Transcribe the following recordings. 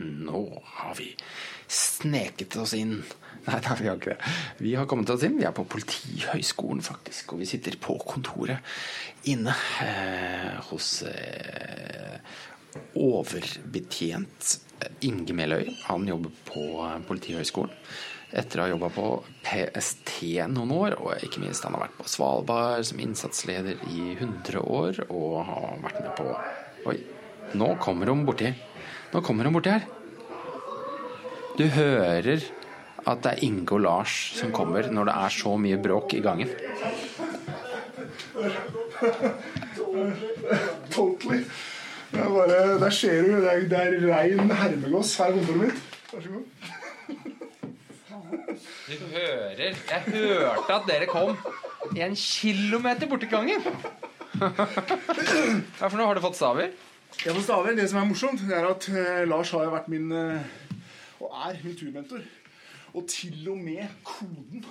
nå har vi sneket oss inn. Nei, da, vi har ikke det. Vi har kommet oss inn. Vi er på Politihøgskolen, faktisk. Og vi sitter på kontoret inne eh, hos eh, overbetjent Inge Meløy. Han jobber på Politihøgskolen. Etter å ha jobba på PST noen år, og ikke minst han har vært på Svalbard som innsatsleder i 100 år, og har vært med på Oi, nå kommer hun borti. Nå kommer hun borti her. Du hører at det er Inge og Lars som kommer når det er så mye bråk i gangen. Totally. Det er bare, der ser du. Det er, det er rein hermegås her i kontoret mitt. Vær så god. Du hører Jeg hørte at dere kom en kilometer borti gangen. Ja, for nå har du fått staver? Jeg får staver. Det som er morsomt, det er at eh, Lars har jo vært min eh, og er min turmentor. Og til og med koden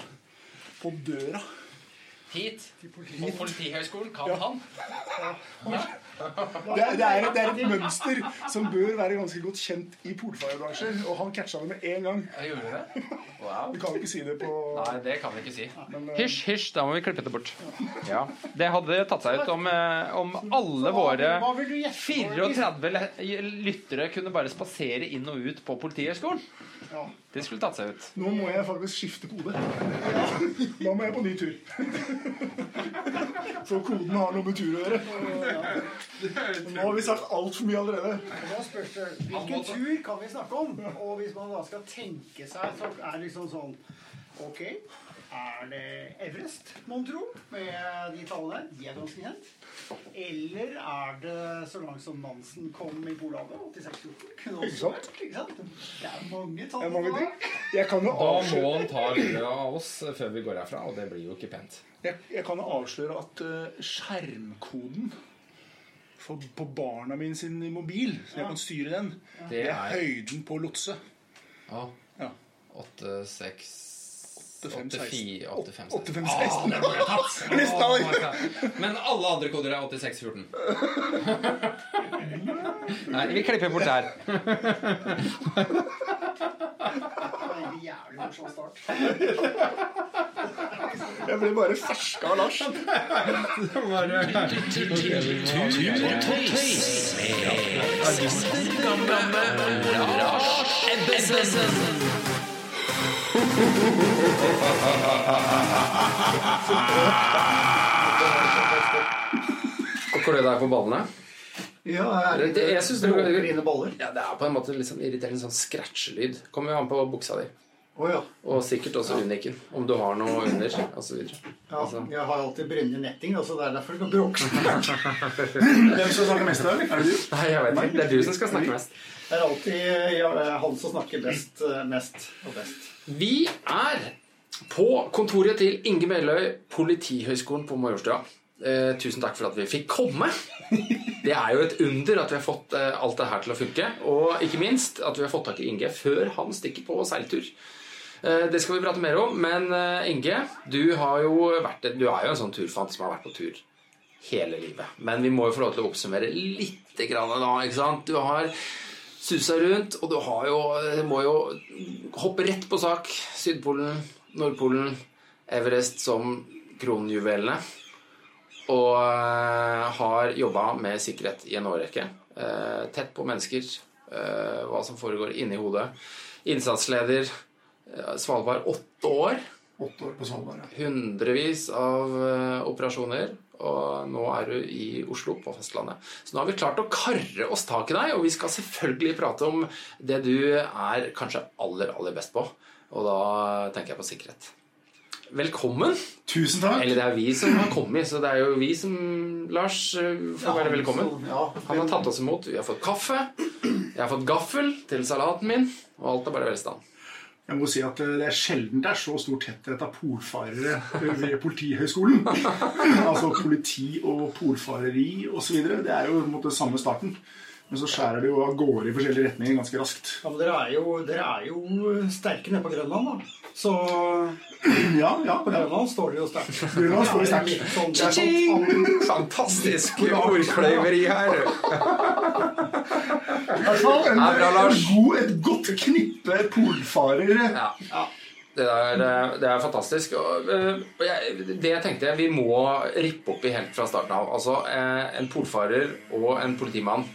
på døra Hit. På Politihøgskolen kan han. Det er, det, er et, det er et mønster som bør være ganske godt kjent i polfarerbransjer. Og han catcha det med en gang. Jeg gjorde det? Wow. Vi kan ikke si det på Nei, det kan vi ikke si. Men, eh, Hysj, hysj, da må vi klippe det bort. Ja. Det hadde tatt seg ut om, eh, om alle våre Hva vil du gjette på? 34 lyttere kunne bare spasere inn og ut på Politihøgskolen. Ja. Det skulle tatt seg ut. Nå må jeg faktisk skifte kode. Nå må jeg på ny tur. Så koden har noe med tur å gjøre. Nå har vi sagt altfor mye allerede. Da spørs det hvilken tur kan vi snakke om? Og hvis man da skal tenke seg, så er det liksom sånn Ok, er det Everest, mon tro, med de tallene? De er ganske kjent. Eller er det så langt som Nansen kom i Polhavet? 86-14? Ikke sant? ikke sant? Det er mange tall. Det er mange ting. Jeg kan jo Da må avsløre, han ta livet av oss før vi går herfra, og det blir jo ikke pent. jeg, jeg kan jo avsløre at uh, skjermkoden for, på barna mine sin mobil, så jeg kan styre den, Det er høyden på lotse. ja. Ja. 8, 6 85, 84, 85, 85, Ah, 16. det tatt! Ah, alle. my God. Men alle andre koder er 86, 14. Nei, vi klipper bort der. Er en jævlig morsom start. Jeg blir bare ferska av Lars. Hvor er det deg på ballene? Ja, er Det- jeg synes det- det, dine? Ja, det er på en måte litt sånn irriterende sånn scratchelyd. Kommer jo an på buksa di. Oh, ja. Og sikkert også uniken. Om du har noe under, osv. ja. Altså. Jeg har alltid brennende netting, så det er derfor det kan bråke. Hvem skal snakke mest da? Er det du? Nei, jeg vet ikke. Det er du som skal snakke mest. Det er alltid ja, han som snakker best, eh, mest og best. Vi er på kontoret til Inge Meløy, Politihøgskolen på Majorstua. Eh, tusen takk for at vi fikk komme. Det er jo et under at vi har fått eh, alt det her til å funke. Og ikke minst at vi har fått tak i Inge før han stikker på seiltur. Eh, det skal vi prate mer om. Men eh, Inge, du, har jo vært, du er jo en sånn turfant som har vært på tur hele livet. Men vi må jo få lov til å oppsummere litt grann da. ikke sant? Du har susa rundt, og du har jo, du må jo hoppe rett på sak. Sydpolen, Nordpolen, Everest som kronjuvelene. Og eh, har jobba med sikkerhet i en årrekke. Eh, tett på mennesker, eh, hva som foregår inni hodet. Innsatsleder. Svalbard åtte år. Åtte år på Svalbard. ja. Hundrevis av operasjoner. Og nå er du i Oslo, på fastlandet. Så nå har vi klart å karre oss tak i deg, og vi skal selvfølgelig prate om det du er kanskje aller, aller best på. Og da tenker jeg på sikkerhet. Velkommen! Tusen takk. Eller det er vi som har kommet, så det er jo vi som Lars eh, får være velkommen. Han har tatt oss imot. Vi har fått kaffe. Jeg har fått gaffel til salaten min, og alt er bare velstand. Jeg må si at Det er sjelden det er så stor tetthet av polfarere ved Politihøgskolen. altså politi og polfareri osv. Det er jo på en måte samme starten. Men så skjærer det jo av gårde i forskjellige retninger ganske raskt. Ja, men dere er jo, dere er jo sterke nede på Grønland, da. Så Ja, ja, på ja. Grønland står dere jo sterkt. Grønland står er sterkt. sånn- Det er sånn Fantastisk ordkløyveri her! I hvert fall en, Ja, god, et godt knippe polfarere. Ja. Det er, eh, det er fantastisk. Og, eh, jeg, det jeg tenkte vi må rippe opp i helt fra starten av. Altså eh, en polfarer og en politimann,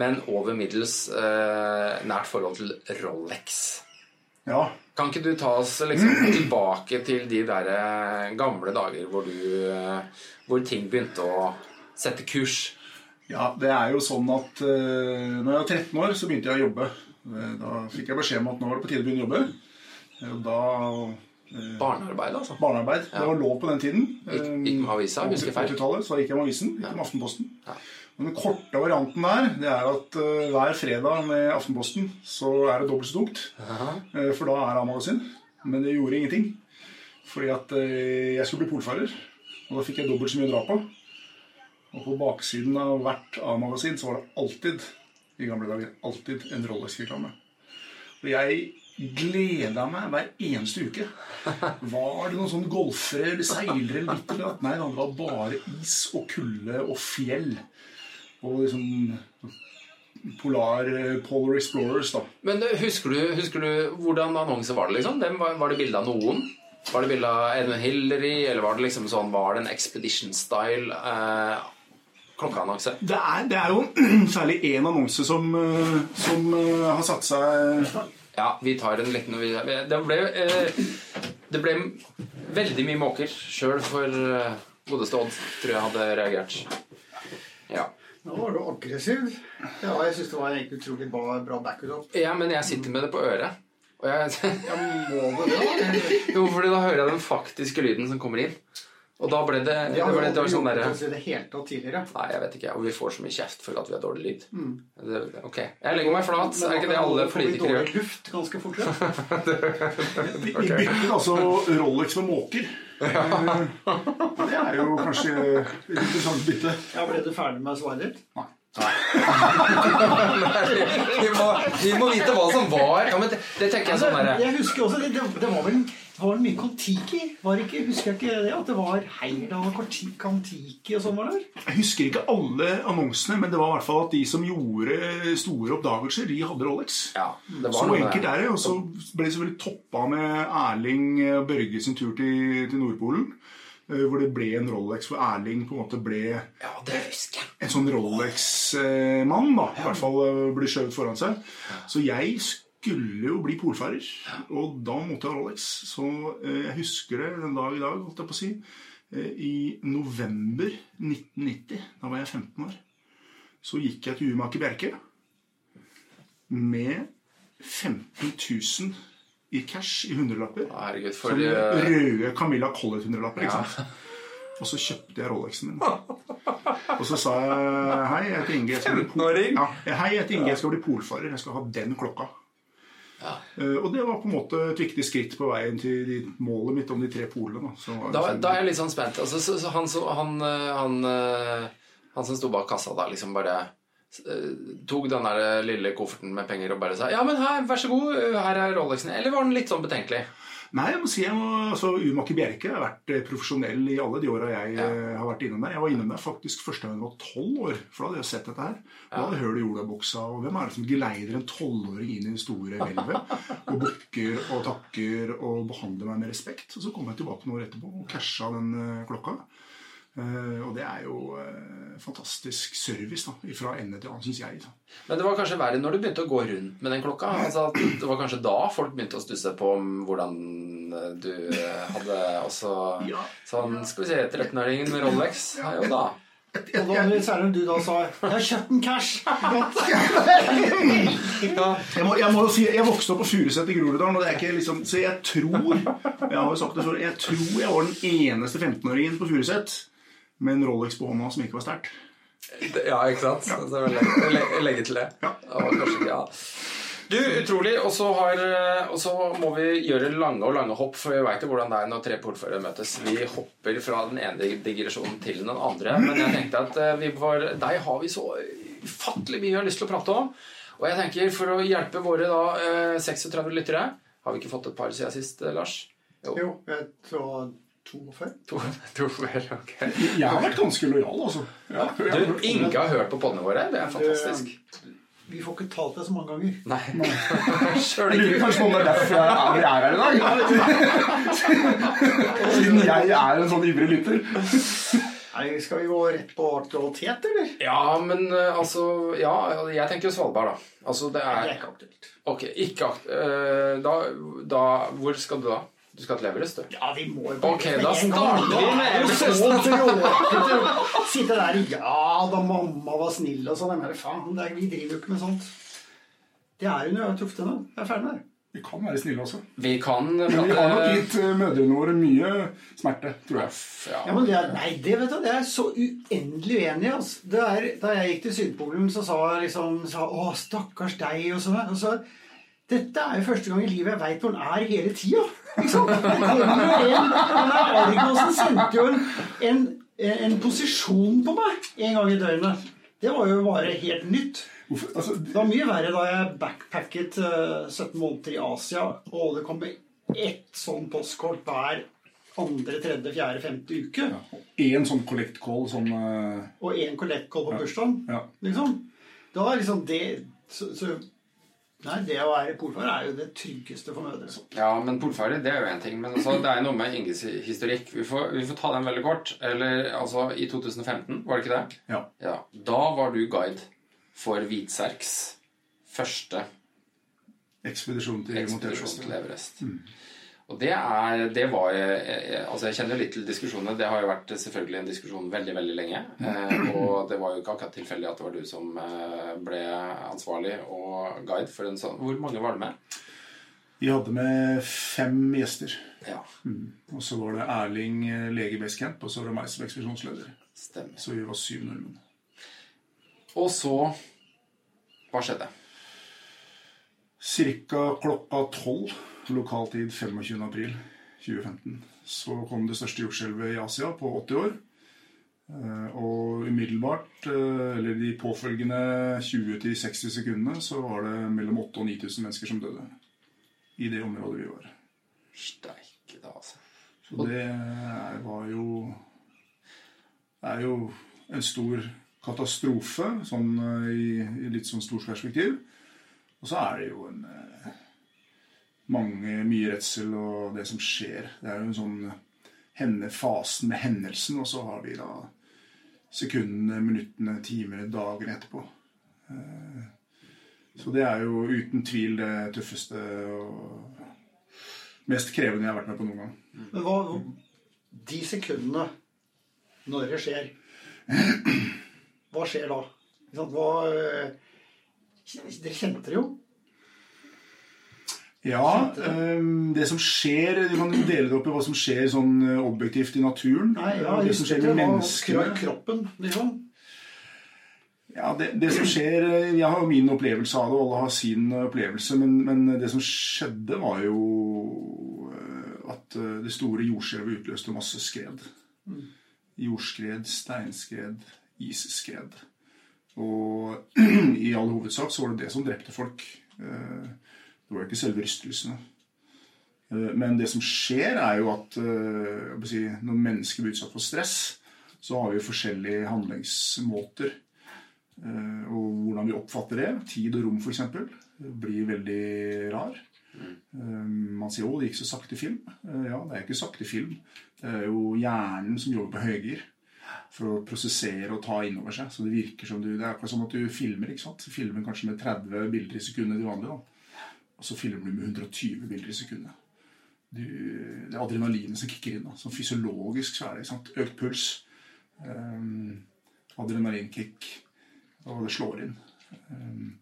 men over middels eh, nært forhold til Rolex. Ja. Kan ikke du ta oss liksom tilbake til de der eh, gamle dager hvor du eh, Hvor ting begynte å sette kurs? ja, det er jo sånn at uh, når jeg var 13 år, så begynte jeg å jobbe. Da fikk jeg beskjed om at nå var det på tide å begynne å jobbe. Da eh, Barnearbeid, altså. Barnearbeid. Det var lov på den tiden. Gikk, gikk med avisa, husker jeg feil. 80-tallet, så gikk jeg med avisen. Gikk med Aftenposten. Ja. Den korte varianten der, det er at uh, hver fredag med Aftenposten så er det dobbelt så tungt. Eh, for da er det A-magasin. Men det gjorde ingenting. Fordi at uh, jeg skulle bli polfarer. Og da fikk jeg dobbelt så mye å dra på. Og på baksiden av hvert A-magasin så var det alltid, i gamle dager, alltid en Rolex-reklame. Og jeg gleda meg hver eneste uke. Var det noen sånne golfere eller seilere eller ditt eller datt? Nei, det var bare is og kulde og fjell. Og liksom Polar Polar Explorers, da. Men eh, husker du, husker du hvordan annonse var det? liksom? Den var, var det bilde av noen? Var det bilde av Edmund Hillary, eller var det liksom sånn, var det en Expedition Style eh, klokkeannonse? Det er, det er jo særlig én annonse som, eh, som eh, har satt seg Ja, vi tar en liten Det ble, eh, det ble veldig mye måker sjøl for eh, godeste Odd, tror jeg hadde reagert. Ja. Nå var du aggressiv. Ja, jeg syns det var egentlig utrolig bra, bra backup. ja, men jeg sitter med det på øret. Og jeg, Ja, må det da. jo, fordi da hører jeg den faktiske lyden som kommer inn. Og da ble det, det, Det ble, det var sånn derre det hele tatt tidligere. Nei, jeg vet ikke. Og vi får så mye kjeft for at vi har dårlig lyd. Mm. Det, ok. Jeg legger meg flat. Er ikke det alle politikere gjør? Luft ganske fort? Ja. Vi vi byttet altså Rolex med måker. Eh, Det er jo kanskje et interessant bytte. Ja, ble du ferdig med svaret ditt? vi, må, vi må vite hva som var. Ja, men det, det tenker jeg sånn der. jeg husker også, det, det, var vel det var mye Kon-Tiki? Var det ikke, husker jeg ikke det? At det var Heyerdahl og Kon- Kon-Tiki og sånn var? Jeg husker ikke alle annonsene, men det var i hvert fall at de som gjorde store oppdagelser, de hadde Rolex. Ja, det var Så noe enkelt er det. Og så ble det selvfølgelig toppa med Erling Børge sin tur til, til Nordpolen. Eh, Hvor det ble en Rolex, hvor Erling på en måte ble Ja, det husker jeg. en sånn Rolex-mann, da. I hvert fall eh, ble skjøvet foran seg. Så jeg skulle jo bli polfarer, og da måtte jeg ha Rolex. Så eh, jeg husker det den dag i dag, holdt jeg på å si. I november 1990, da var jeg 15 år, så gikk jeg til Umaker Bjerke med 15 000 i cash i hundrelapper. Herregud, for Sånne eh, røde Camilla Collett-hundrelapper. ikke Ja. sant? Og så kjøpte jeg Rolexen min. Og så sa jeg hei, jeg heter Inge. Jeg skal bli, pol ja, hei, jeg heter Inge, jeg skal bli polfarer. Jeg skal ha den klokka. Ja. Uh, og det var på en måte et viktig skritt på veien til de, målet mitt om de tre polene. Da. Så da, sånn- da er jeg litt sånn spent. Altså, så, så han, så, han, eh, han, han som sto bak kassa da, liksom bare tok den der lille kofferten med penger og bare sa Ja, men her, vær så god, her er Rolexen. Eller var den litt sånn betenkelig? Nei, jeg må si jeg må, altså, Umaki Bjerke har vært eh, profesjonell i alle de åra jeg Ja. eh, har vært innom der. Jeg var innom der faktisk første gang jeg var tolv år, for da hadde jeg sett dette her. Da hadde jeg hørt i olabuksa, og hvem er det som geleider en tolvåring inn i det store hvelvet? Og bukker og takker og behandler meg med respekt. Og så kom jeg tilbake noen år etterpå og casha den eh, klokka. Eh, og det er jo eh, fantastisk service da, fra ende til annen, syns jeg. Da. Men det var kanskje verre når du begynte å gå rundt med den klokka. Altså, det var kanskje da folk begynte å stusse på om hvordan eh, du hadde også Ja. Sånn, skal vi si 13-åringen med Rolex. Ja, jo da. Og da, særlig når du da sa 'Jeg har kjøpt en cash'. Jeg må, jeg må jo si, jeg vokste opp på Furuset i Groruddalen, og det er ikke liksom, så jeg tror jeg har jo sagt det før, jeg tror jeg var den eneste 15-åringen på Furuset med en Rolex på hånda som ikke var sterkt. Ja, ikke sant? Så jeg vil legge, legge, legge til det. Ja. Det kanskje ja. Du, utrolig. Og så, har, og så må vi gjøre lange og lange hopp, for vi veit jo hvordan det er når tre portførere møtes. Vi hopper fra den ene digresjonen til den andre. Men jeg tenkte at eh, vi var, deg har vi så ufattelig mye jeg har lyst til å prate om. Og jeg tenker for å hjelpe våre da, eh, 36 lyttere Har vi ikke fått et par siden sist, Lars? Lars? Jo, jeg tror to før. To, to vel. Jeg har vært ganske lojal, altså. Ja, har Du, Inge har hørt på podene våre. Det er fantastisk. Vi får ikke talt det så mange ganger. Nei. Sjøl Jeg lurer kanskje på om det er derfor jeg er, er her i dag. Siden jeg er en sånn ivrig lytter. Nei, Skal vi gå rett på aktualitet, eller? Ja, men eh, altså Ja, jeg tenker Svalbard, da. Altså, det Det er er ikke aktuelt. Ok, ikke akt... eh, da, da Hvor skal du da? Du skal til Everest, du? Ja, vi må jo Ok, da starter vi med Everest. Sitte der Ja da mamma var snill og sånn. Jeg mener, faen, er, vi driver jo ikke med sånt. Det er hun jo. Jeg har truffet henne. Jeg er ferdig med det. Vi kan være snille også. Vi kan Men vi har nok gitt eh, mødrene våre mye smerte, tror jeg. Ja, ja. men det er, nei, det vet du, det er jeg så uendelig uenig i. Altså. Er, da jeg gikk til Sydpolen, så sa jeg liksom sa, Å, stakkars deg, og sånn. Og så Dette er jo første gang i livet jeg veit hvor den er hele tida. Liksom. Det der sendte jo en, en, en posisjon på meg en gang i døgnet. Det var jo bare helt nytt. Altså, Det var mye verre da jeg backpacket eh, 17 måneder i Asia, og det kom ett sånn postkort hver andre, tredje, fjerde, femte uke. Én sånn collect call sånn uh... Og én collectcall på bursdagen. Ja. Liksom. Da er liksom det så, så, Nei, det å være polfarer er jo det tryggeste for mødre. Ja, men polfarer, det er jo én ting. Men altså, det er noe med Inges historikk. Vi får, vi får ta den veldig kort. Eller altså, i 2015, var det ikke det? Ja. Ja. Da var du guide for Hvitserks første ekspedisjon til ekspedisjon Everest. til Everest. Og det er Det var eh, Altså, jeg kjenner litt til diskusjonene. Det har jo vært selvfølgelig en diskusjon veldig, veldig lenge. Eh, og det var jo ikke akkurat tilfeldig at det var du som eh, ble ansvarlig og guide for en sånn Hvor mange var det med? Vi hadde med fem gjester. Ja, Og så var det Erling eh, lege i Basecamp, og så var det meg som ekspedisjonsleder. stemmer. Så vi var syv nordmenn. Og så Hva skjedde? Cirka klokka tolv, lokaltid 25. april 2015, så kom det største jordskjelvet i Asia på 80 år. Eh, Og umiddelbart, eh, eller de påfølgende 20-60 sekundene, så var det mellom 8000 og 9000 mennesker som døde. I det området vi var. Steike, da, altså. Så det er- var jo Det er jo en stor katastrofe sånn eh, i, i litt sånn stort perspektiv. Og så er det jo en mange, mye redsel og det som skjer. Det er jo en sånn henne, fasen med hendelsen, og så har vi da sekundene, minuttene, timene, dagene etterpå. Eh, Så det er jo uten tvil det tøffeste og mest krevende jeg har vært med på noen gang. Men hva De sekundene når det skjer Hva skjer da? Hva eh, Dere kjente det jo. Ja, det som skjer Du kan dele det opp i hva som skjer sånn øh, objektivt i naturen. Nei, ja, det som skjer med menneskene. Kroppen, liksom. Ja, det, det som skjer øh, Jeg har min opplevelse av det, og alle har sin opplevelse. Men, men det som skjedde, var jo at det store jordskjelvet utløste masse skred. Jordskred, steinskred, isskred. Og i all hovedsak så var det det som drepte folk. Eh, Det var ikke selve rystelsene. Eh, Men det som skjer, er jo at eh, når mennesker blir utsatt for stress, så har vi forskjellige handlingsmåter. Eh, Og hvordan vi oppfatter det, tid og rom f.eks., blir veldig rar. Man sier 'å, det gikk så sakte film'. Ja, det er ikke sakte film. Det er jo hjernen som jobber på høygir for å prosessere og ta inn over seg. Så det virker som du, det er akkurat som at du filmer. ikke sant? Filmer kanskje med 30 bilder i sekundet til vanlig. da. Og så filmer du med 120 bilder i sekundet. Du, det er adrenalinet som kicker inn. da. Sånn fysiologisk så er det sant? økt puls. Um, adrenalinkick. Og det slår inn. Um,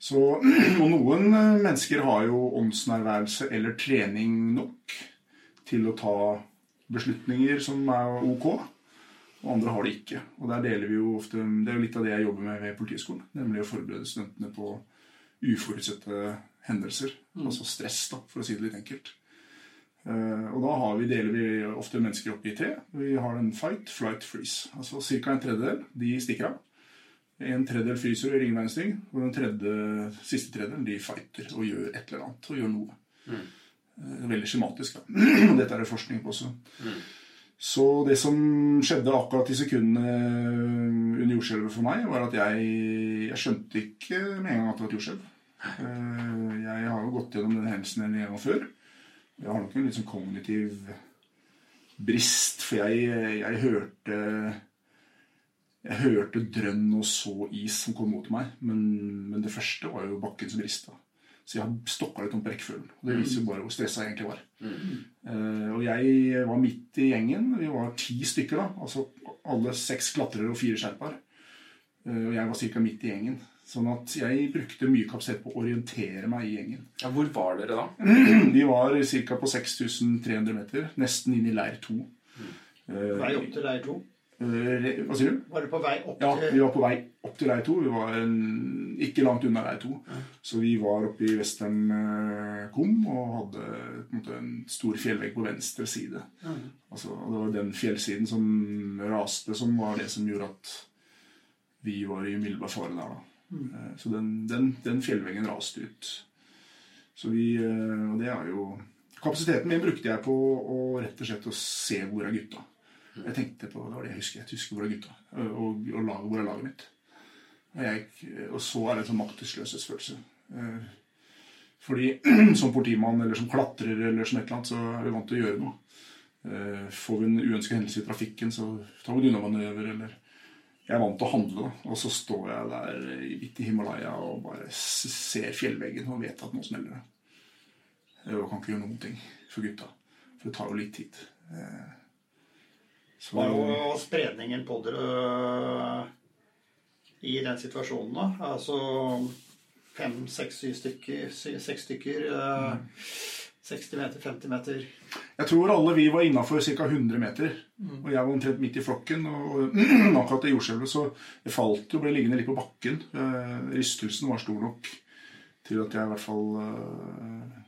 så, og noen eh, mennesker har jo åndsnærværelse eller trening nok til å ta beslutninger som er ok. Og andre har det ikke. Og der deler vi jo ofte, Det er jo litt av det jeg jobber med ved Politihøgskolen. Nemlig å forberede studentene på uforutsette hendelser. Altså stress, da, for å si det litt enkelt. Uh, Og da har vi, deler vi ofte mennesker opp i tre. Vi har en fight, flight, freeze. Altså ca. en tredjedel de stikker av. En tredjedel fryser og ringer verdensting. Og den tredje, siste tredjedelen de fighter og gjør et eller annet. Og gjør noe. Eh, Veldig skjematisk. da. Dette er det forskning på også. Så det som skjedde akkurat i sekundene under jordskjelvet for meg, var at jeg, jeg skjønte ikke med en gang at det var et jordskjelv. Eh, Jeg har jo gått gjennom den hendelsen en gang før. Jeg har nok en litt sånn kognitiv brist, for jeg, jeg hørte jeg hørte drønn og så is som kom mot meg, men, men det første var jo bakken som rista. Så jeg stokka litt om på. Og det viser jo bare hvor stressa jeg egentlig var. Eh, og jeg var midt i gjengen. Vi var ti stykker, da. Altså alle seks klatrere og fire skjerper. Uh, og jeg var ca. midt i gjengen. Sånn at jeg brukte mye kapasitet på å orientere meg i gjengen. Ja, hvor var dere da? Vi var ca. på 6300 meter, nesten inn i leir to. Eh, Vei opp til leir to. eh, hva sier du? Var du på vei opp til Ja, vi var på vei opp til leir 2. Vi var en, ikke langt unna leir to. Så vi var oppe i Western eh, Kum og hadde på en, måte, en stor fjellvegg på venstre side. Altså, og det var den fjellsiden som raste, som var det som gjorde at vi var i umiddelbar fare der. da. Eh, Så den, den, den fjellveggen raste ut. Så vi, eh, og det er jo Kapasiteten min brukte jeg på å rett og slett å se hvor er gutta. Jeg tenkte på, Det var det jeg husker. Jeg husker hvor er gutta. Og, og laget, hvor er laget mitt. Og, jeg, og så er det en sånn maktesløshetsfølelse. Eh, Fordi som politimann eller som klatrer eller som et eller annet, så er vi vant til å gjøre noe. Eh, Får vi en uønsket hendelse i trafikken, så tar vi en unnamanøver eller Jeg er vant til å handle. Og så står jeg der i- midt i Himalaya og bare ser fjellveggen og vet at nå smeller det. Og kan ikke gjøre noen ting for gutta. For det tar jo litt tid. Eh, Så Var jo spredningen på dere øh, i den situasjonen, da? Altså fem, seks, syv stykker, seks stykker øh, 60 meter, 50 meter Jeg tror alle vi var innafor ca. 100 meter. Og jeg var omtrent midt i flokken. Og akkurat i jordskjelvet så jeg falt jo, ble liggende litt på bakken. Uh, Rystelsen var stor nok til at jeg i hvert fall uh,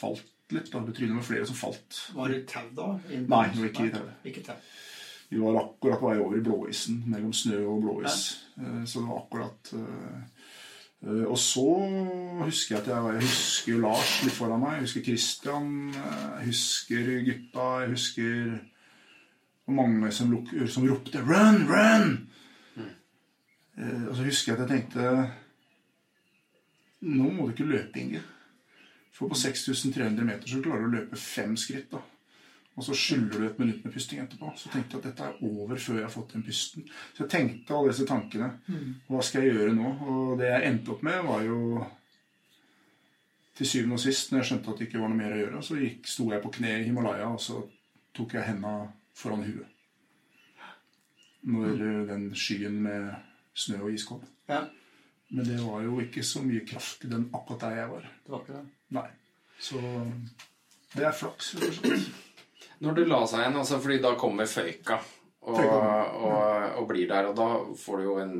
falt litt. Da. Det med flere som falt. Var det tau, da? Nei, det var ikke i tauet. Ikke tau. Vi var akkurat på vei over i blåisen, mellom snø og blåis. Eh, Så det var akkurat Og så husker jeg at jeg, jeg husker Lars litt foran meg. Jeg husker Christian. eh, Jeg husker gutta. Jeg husker mange som, luk, som ropte 'run, run'! Eh, Og så husker jeg at jeg tenkte Nå må du ikke løpe, Inge. For på 6300 meter så klarer du å løpe fem skritt. da. Og så skylder du et minutt med pusting etterpå. Så tenkte jeg at dette er over før jeg har fått den pusten. Så jeg tenkte alle disse tankene. Hva skal jeg gjøre nå? Og det jeg endte opp med, var jo til syvende og sist, når jeg skjønte at det ikke var noe mer å gjøre, så gikk, sto jeg på kne i Himalaya, og så tok jeg henda foran huet. Når eh, den skyen med snø og is kom. Ja, Men det var jo ikke så mye kraft i den akkurat der jeg var. det var ikke det. Nei. Så det er flaks, rett og slett. Når du la seg igjen, altså fordi da kommer føyka og, og, og blir der, og da får du jo en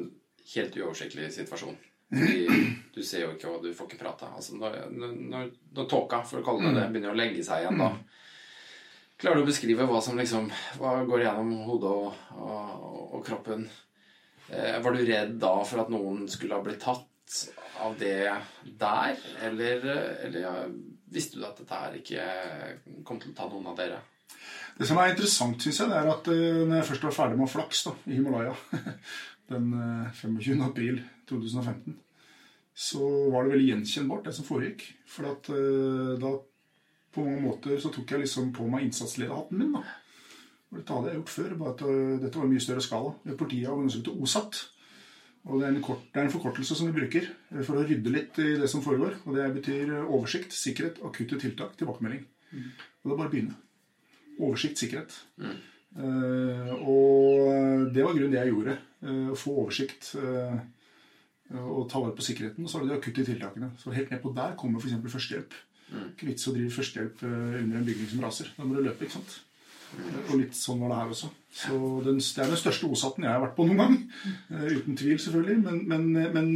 helt uoversiktlig situasjon. Fordi du ser jo ikke, og du får ikke prate. Altså når, når, når tåka, for å kalle det det, begynner å legge seg igjen, da Klarer du å beskrive hva som liksom Hva går gjennom hodet og, og, og kroppen? Eh, var du redd da for at noen skulle ha blitt tatt av det der? Eller, eller ja, visste du at dette her ikke kom til å ta noen av dere? Det som er interessant, syns jeg, det er at eh, når jeg først var ferdig med flaks da, i Himalaya den eh, 25. april 2015, så var det veldig gjenkjennbart, det som foregikk. For at eh, da på mange måter så tok jeg liksom på meg innsatslederhatten min. da. Og Dette hadde jeg gjort før, bare at eh, dette var en mye større skala. Politiet har undersøkt OSAT. Og det er, kort, det er en forkortelse som vi bruker eh, for å rydde litt i det som foregår. Og det betyr eh, oversikt, sikkerhet, akutte tiltak, tilbakemelding. Og det er bare å begynne. Oversikt, sikkerhet. Eh, og det var grunnen det jeg gjorde. eh, Å få oversikt uh, og ta vare på sikkerheten. Og så er det de akutte tiltakene. Så helt nedpå der kommer f.eks. førstehjelp. Ikke vits å drive førstehjelp eh, under en bygning som raser. Da må du løpe, ikke sant. Og litt sånn var det her også. Så den, Det er den største osatten jeg har vært på noen gang. Uten tvil, selvfølgelig. Men, men, men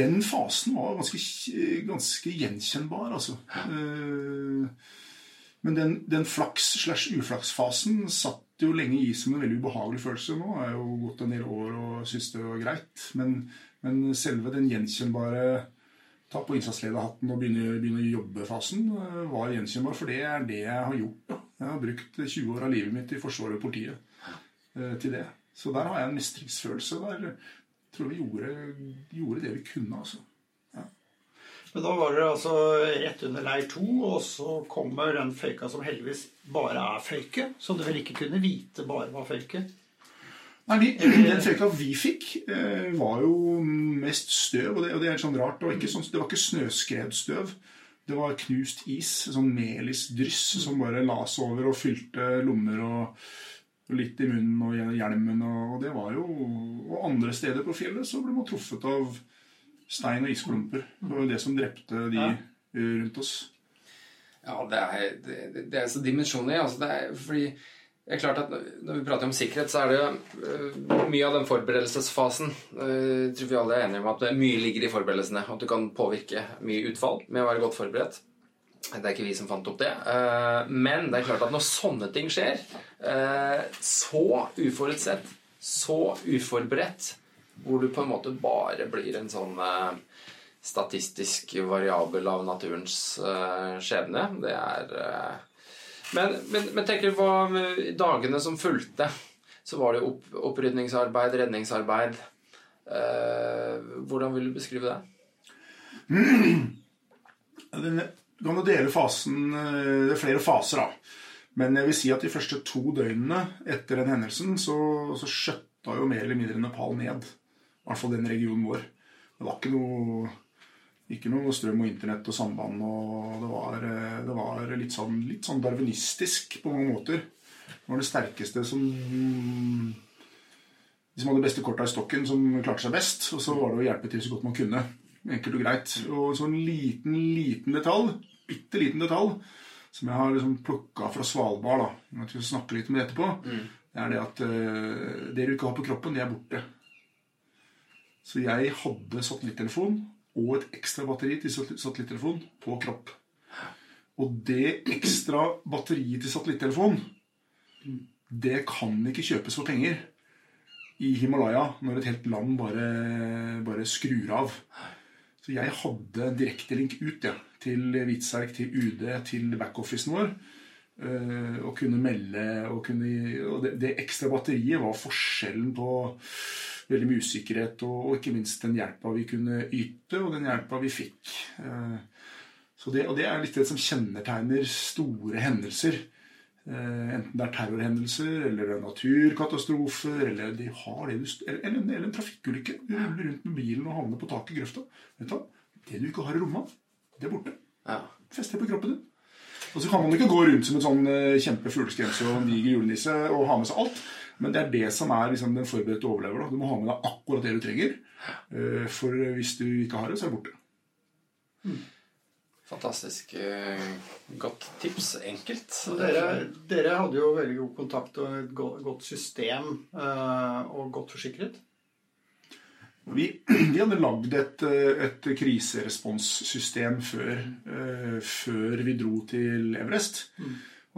den fasen var ganske, ganske gjenkjennbar, altså. Eh, Men den, den flaks-slash-uflaks-fasen satt jo lenge i som en veldig ubehagelig følelse. Nå jeg jo gått en del år og syns det var greit. Men, men selve den gjenkjennbare ta på innsatslederhatten og begynne, begynne å jobbe-fasen eh, var gjenkjennbar. For det er det jeg har gjort. Jeg har brukt 20 år av livet mitt i Forsvaret og politiet eh, til det. Så der har jeg en mestringsfølelse. Der jeg tror vi gjorde, gjorde det vi kunne. altså. Men da var dere altså rett under leir to, og så kommer den føyka som heldigvis bare er føyke. Som du vel ikke kunne vite bare var føyke? Nei, vi, Den føyka vi fikk, eh, var jo mest støv, og det, og det er sånn rart. Det var ikke, sånn, det ikke snøskredstøv. Det var knust is, sånn melisdryss som bare la seg over og fylte lommer og, og litt i munnen og hjelmen. Og, og det var jo Og andre steder på fjellet så ble man truffet av stein og isklumper. Det var jo det som drepte de Ja. rundt oss. Ja, det er, det, det er så dimensjoner. Altså det er, fordi det er klart at Når vi prater om sikkerhet, så er det jo mye av den forberedelsesfasen øh, Jeg tror vi alle er enige om at mye ligger i forberedelsene. At du kan påvirke mye utfall med å være godt forberedt. Det er ikke vi som fant opp det. Eh, Men det er klart at når sånne ting skjer, eh, så uforutsett, så uforberedt, hvor du på en måte bare blir en sånn eh, statistisk variabel av naturens eh, skjebne, det er eh, men, men, men tenker du på dagene som fulgte? Så var det opp, opprydningsarbeid, redningsarbeid. Hvordan vil du beskrive det? Du kan jo dele fasen Det er flere faser, da. Men jeg vil si at de første to døgnene etter den hendelsen så, så skjøtta jo mer eller mindre Nepal ned. I hvert fall den regionen vår. Det var ikke noe, ikke noe strøm og internett og samband. og Det var, eh, det var litt, sånn, litt sånn darwinistisk på mange måter. Det var det sterkeste som De som hadde beste korta i stokken, som klarte seg best. Og så var det å hjelpe til så godt man kunne. Enkelt og greit. Og så en liten, liten detalj, bitte liten detalj, som jeg har liksom plukka fra Svalbard, da, jeg skal snakke litt om det etterpå, det er det at eh, det du ikke har på kroppen, det er borte. Så jeg hadde satellittelefon og et ekstra batteri til satellitt- satellittelefon på kropp. Og det ekstra batteriet til satellittelefon, det kan ikke kjøpes for penger i Himalaya når et helt land bare, bare skrur av. Så jeg hadde direktelink ut ja, til Hvitserk, til UD, til backofficen vår. eh, Og kunne melde og, kunne, og det, det ekstra batteriet var forskjellen på veldig mye usikkerhet og, og ikke minst den hjelpa vi kunne yte, og den hjelpa vi fikk. Eh, Så det, og det er litt det som kjennetegner store hendelser. Eh, enten det er terrorhendelser, eller er naturkatastrofer, eller de har det du, eller, eller, eller en trafikkulykke. Du ruller rundt med bilen og havner på taket i grøfta. Vet du? Det du ikke har i lomma, det er borte. Ja. Fester på kroppen din. Og så kan man ikke gå rundt som en sånn eh, kjempe fugleskremse og en diger julenisse og ha med seg alt. Men det er det som er liksom, den forberedte overlever. Da. Du må ha med deg akkurat det du trenger. Eh, For hvis du ikke har det, så er det borte. Fantastisk eh, godt tips. Enkelt. Dere, dere hadde jo veldig god kontakt og et godt system eh, og godt forsikret. Vi, vi hadde lagd et, eh, et kriseresponssystem før, eh, før vi dro til Everest.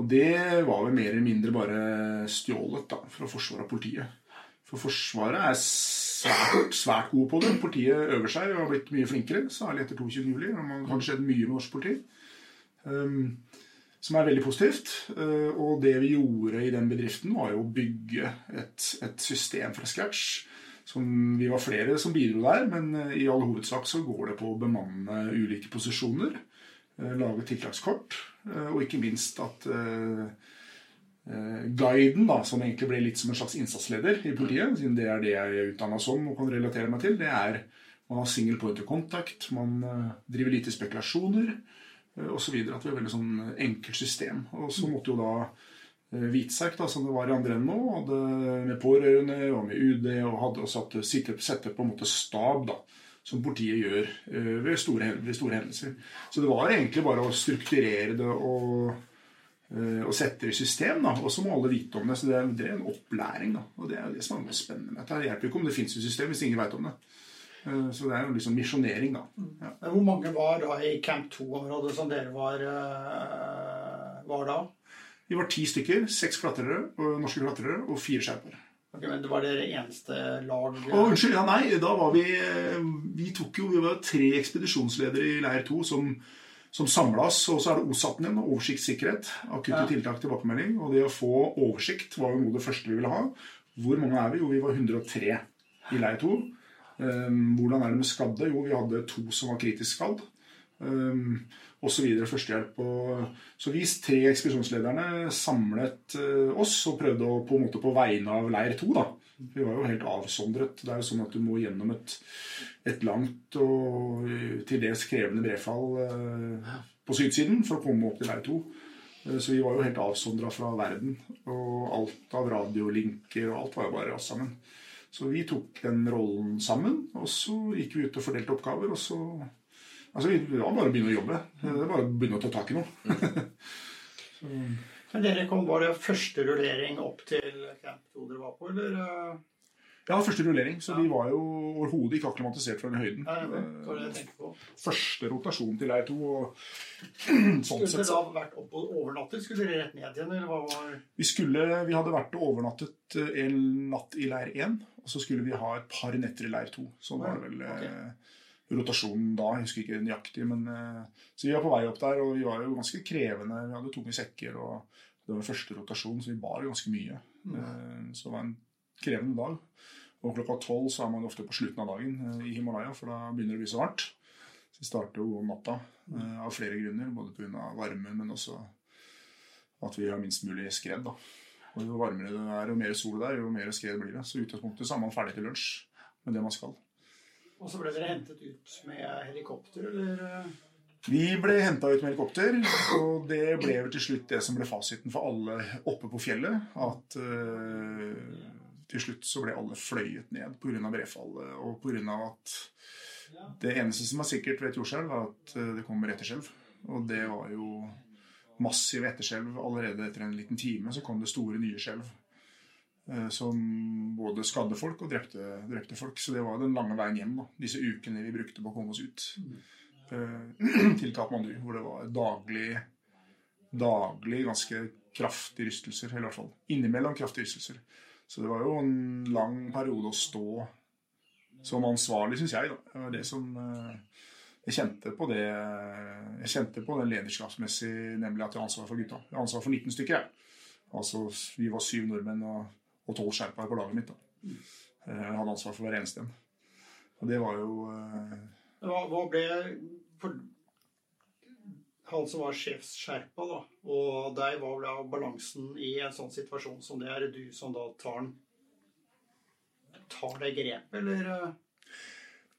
Og det var vel mer eller mindre bare stjålet da, fra Forsvaret og politiet. For Forsvaret er svært, svært gode på det. Politiet øver seg og har blitt mye flinkere, særlig etter 22. juli. og Det har skjedd mye med norsk politi. Um, som er veldig positivt. Uh, og det vi gjorde i den bedriften, var jo å bygge et, et system fra scratch. Som vi var flere som bidro der, men uh, i all hovedsak så går det på å bemanne ulike posisjoner. uh, Lage tiltakskort, og ikke minst at uh, eh, guiden, da, som egentlig ble litt som en slags innsatsleder i politiet, siden det er det jeg er utdanna som og kan relatere meg til, det er man har single point of contact, man eh, driver lite spekulasjoner osv. At vi har veldig sånn enkelt system. Og så måtte jo da eh, Hvitserk, da, som det var i andre enden nå, hadde med pårørende og med UD og hadde og satt, sette på en måte stab, da, som politiet gjør eh, ved store, ved store hendelser. Så det var egentlig bare å strukturere det og eh, og det i system. da, Og så må alle vite om det. Så det er, det er en opplæring. da, Og det er jo det som er spennende med dette. Det hjelper ikke om det fins et system hvis ingen veit om det. Eh, Så det er jo liksom misjonering, da. Ja. Hvor mange var da i Camp 2-området som dere var, var da? Vi var ti stykker. Seks klatrere, norske klatrere og fire skjerper. Ok, men det var dere eneste lag Å, unnskyld. Ja, nei, da var vi eh, Vi tok jo Vi var tre ekspedisjonsledere i leir 2 som, som samla oss. Og så er det OSAT-en igjen, oversiktssikkerhet. Akutte Ja. tiltak, tilbakemelding. Og det å få oversikt var jo noe det første vi ville ha. Hvor mange er vi? Jo, vi var 103 i leir 2. Um, hvordan er det med skadde? Jo, vi hadde to som var kritisk skadd. Um, videre førstehjelp. Og, så vi tre ekspedisjonslederne samlet eh, oss og prøvde å på en måte på vegne av leir 2, da. Vi var jo helt avsondret. Det er jo sånn at du må gjennom et, et langt og eh, til dels krevende brefall eh, på sydsiden for å komme opp til leir 2. Eh, Så vi var jo helt avsondra fra verden. Og alt av radiolinker og alt var jo bare oss sammen. Så vi tok den rollen sammen, og så gikk vi ut og fordelte oppgaver. og så Altså, Det var bare å begynne å jobbe. Det var bare å begynne å ta tak i noe. Men dere kom, Var det første rullering opp til Camp 2 dere var på, eller? eh? Ja, første rullering, så vi var jo overhodet ikke akklimatisert fra den høyden. Nei, det var det jeg tenkte på. Første rotasjon til leir 2. Og sånn Skulle dere så da vært oppe og overnattet? Skulle dere rett ned igjen, eller hva var vi, skulle, vi hadde vært og overnattet eh, en natt i leir 1, og så skulle vi ha et par netter i leir 2. Sånn var det vel eh, rotasjonen da. Jeg husker ikke nøyaktig. Men, eh, så vi var på vei opp der, og vi var jo ganske krevende. Vi hadde tunge sekker, og det var første rotasjon, så vi bar ganske mye. Mm. så det var en krevende dag. Og klokka tolv så er man ofte på slutten av dagen eh, i Himalaya, for da begynner det å bli så varmt. Så vi starter jo om natta eh, av flere grunner, både pga. varmen, men også at vi har minst mulig skred. da. Og Jo varmere det er, jo mer sol det er, jo mer skred blir det. Så i utgangspunktet så er man ferdig til lunsj med det man skal. Og så ble dere hentet ut med helikopter, eller? eh? Vi ble henta ut med helikopter, og det ble vel til slutt det som ble fasiten for alle oppe på fjellet. At uh, til slutt så ble alle fløyet ned pga. brefallet og pga. at det eneste som er sikkert ved et jordskjelv, er at eh, det kommer etterskjelv. Og det var jo massive etterskjelv. Allerede etter en liten time så kom det store nye skjelv. Eh, Som både skadde folk og drepte, drepte folk. Så det var den lange veien hjem. da, Disse ukene vi brukte på å komme oss ut eh, til Katmandu, hvor det var daglig, daglig ganske kraftige rystelser. Eller i hvert fall innimellom kraftige rystelser. Så det var jo en lang periode å stå som ansvarlig, syns jeg. da. Det var det som eh, Jeg kjente på det Jeg kjente på den lederskapsmessig, nemlig at jeg har ansvar for gutta. Jeg har ansvar for 19 stykker. jeg. Altså, Vi var syv nordmenn og, og 12 sherpaer på laget mitt. da. Eh, Jeg hadde ansvar for hver eneste en. Og det var jo eh, Hva, hva ble for, Han som var sjefssherpa, da, og deg, hva ble balansen i en sånn situasjon som det er? Er du som da tar den Tar det grepet, eller? eh?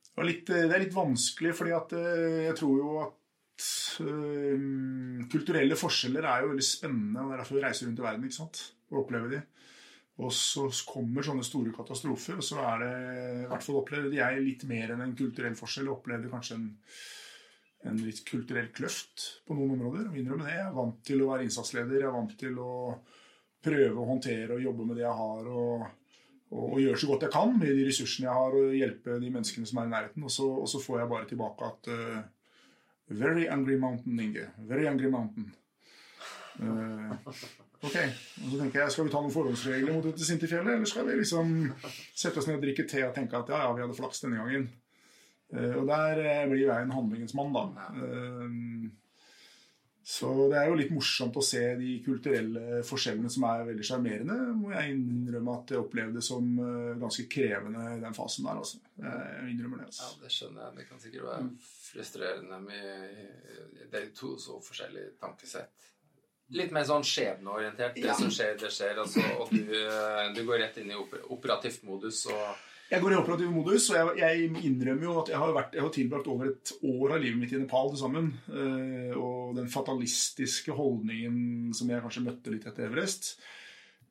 Det, var litt, det er litt vanskelig, fordi at jeg tror jo at kulturelle forskjeller er jo veldig spennende. og er derfor reiser rundt i verden ikke sant? og opplever de. Og så kommer sånne store katastrofer, og så er det i hvert fall opplevde jeg litt mer enn en kulturell forskjell. Jeg opplevde kanskje en, en litt kulturell kløft på noen områder. og innrømme det. Jeg er vant til å være innsatsleder. Jeg er vant til å prøve å håndtere og jobbe med det jeg har. og og, og gjøre så godt jeg kan med de ressursene jeg har, og hjelpe de menneskene som er i nærheten. Og så, og så får jeg bare tilbake at uh, Very angry mountain, Inge. Very angry mountain. Uh, ok, og så tenker jeg, Skal vi ta noen forhåndsregler mot dette sinte fjellet, eller skal vi liksom sette oss ned og drikke te og tenke at ja, ja, vi hadde flaks denne gangen? Uh, og der uh, blir jeg en handlingens mann, da. Uh, så det er jo litt morsomt å se de kulturelle forskjellene som er veldig sjarmerende. Må jeg innrømme at jeg opplevde det som eh, ganske krevende i den fasen der. altså. Jeg innrømmer det. Ja, altså. det skjønner jeg. Det kan sikkert være frustrerende med Det er to så forskjellige tankesett. Litt mer sånn skjebneorientert. Det Ja. som skjer, det skjer. Altså, og du, eh, du går rett inn i operativt modus og Jeg går i operativ modus, og jeg, jeg innrømmer jo at jeg har, vært, jeg har tilbrakt over et år av livet mitt i Nepal til sammen. eh, Og den fatalistiske holdningen som jeg kanskje møtte litt etter Everest,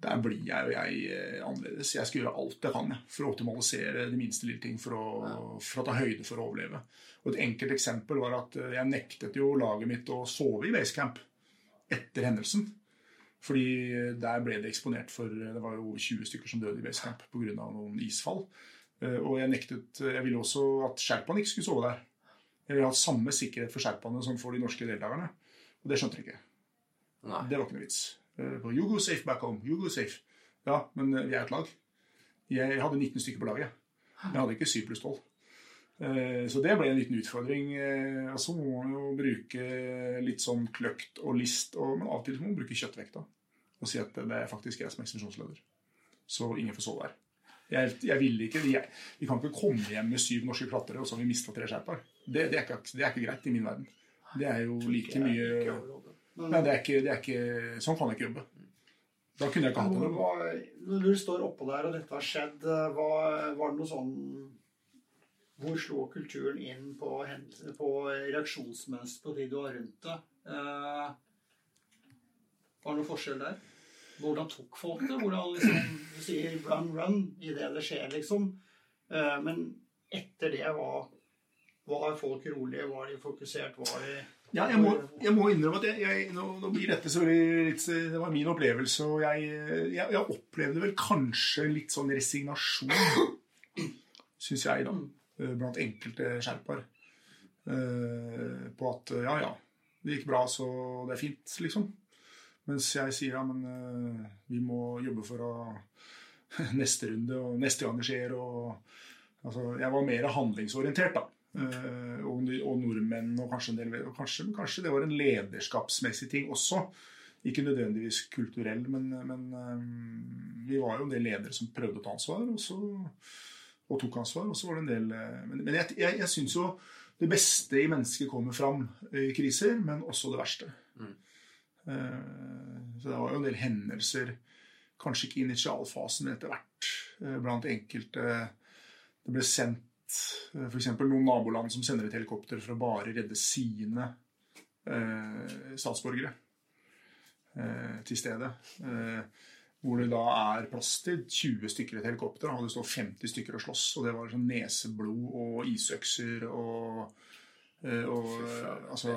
der blir jeg jo jeg eh, annerledes. Jeg skal gjøre alt jeg kan for å optimalisere de minste lille ting for å, for å ta høyde for å overleve. Og Et enkelt eksempel var at jeg nektet jo laget mitt å sove i basecamp etter hendelsen. Fordi der ble det eksponert for Det var jo over 20 stykker som døde i basecamp pga. noen isfall. Eh, Og jeg nektet Jeg ville også at sherpaene ikke skulle sove der. Jeg ville ha samme sikkerhet for sherpaene som for de norske deltakerne. Og det skjønte de ikke. Nei. Det var ikke noe vits. Eh, You go safe back home. You go safe. Ja, men eh, vi er et lag. Jeg hadde 19 stykker på laget. Jeg hadde ikke 7 pluss 12. Eh, Så det ble en liten utfordring. Og så må man jo bruke litt sånn kløkt og list, og, men av og til må man bruke kjøttvekta. Og si at det er faktisk jeg som er ekspedisjonsleder. Så ingen får sove her. Jeg, jeg vil ikke, jeg, Vi kan ikke komme hjem med syv norske klatrere og så har vi mista tre skjerper. Det, det, er ikke, det er ikke greit i min verden. Det er jo like mye Nei, det er ikke, det er ikke, Sånn kan jeg ikke jobbe. Da kunne jeg ikke hatt det. Når du står oppå der og dette har skjedd, eh, var, var det noe sånn Hvor slo kulturen inn på, på reaksjonsmønster på de du har rundt deg? Eh, var det noe forskjell der? Hvordan tok folk det? Hvordan liksom, Du sier 'run, run' idet det skjer, liksom. Eh, men etter det, hva var folk rolige? Var de fokusert? Var de Ja, jeg må, jeg må innrømme at jeg, jeg, nå, nå blir dette så litt, Det var min opplevelse, og jeg, opplevde vel kanskje litt sånn resignasjon, syns jeg, da, blant enkelte skjerper. Eh, på at ja, ja, det gikk bra, så det er fint, liksom. Mens jeg sier ja, men eh, vi må jobbe for å neste runde og neste gang det skjer. Og, altså, jeg var mer handlingsorientert, da. Eh, og, og nordmenn og kanskje en del og kanskje, kanskje det var en lederskapsmessig ting også. Ikke nødvendigvis kulturell, men, men eh, vi var jo en del ledere som prøvde å ta ansvar, og, så, og tok ansvar. Og så var det en del eh, Men, men jeg, jeg, jeg syns jo det beste i mennesket kommer fram i kriser, men også det verste. Mm. Så det var jo en del hendelser, kanskje ikke i initialfasen, men etter hvert, eh, blant enkelte. Det ble sendt f.eks. noen naboland som sender et helikopter for å bare redde sine eh, statsborgere eh, til stedet. Hvor det da er plass til 20 stykker i et helikopter. Og det står 50 stykker og slåss. Og det var sånn neseblod og isøkser og eh, og, altså,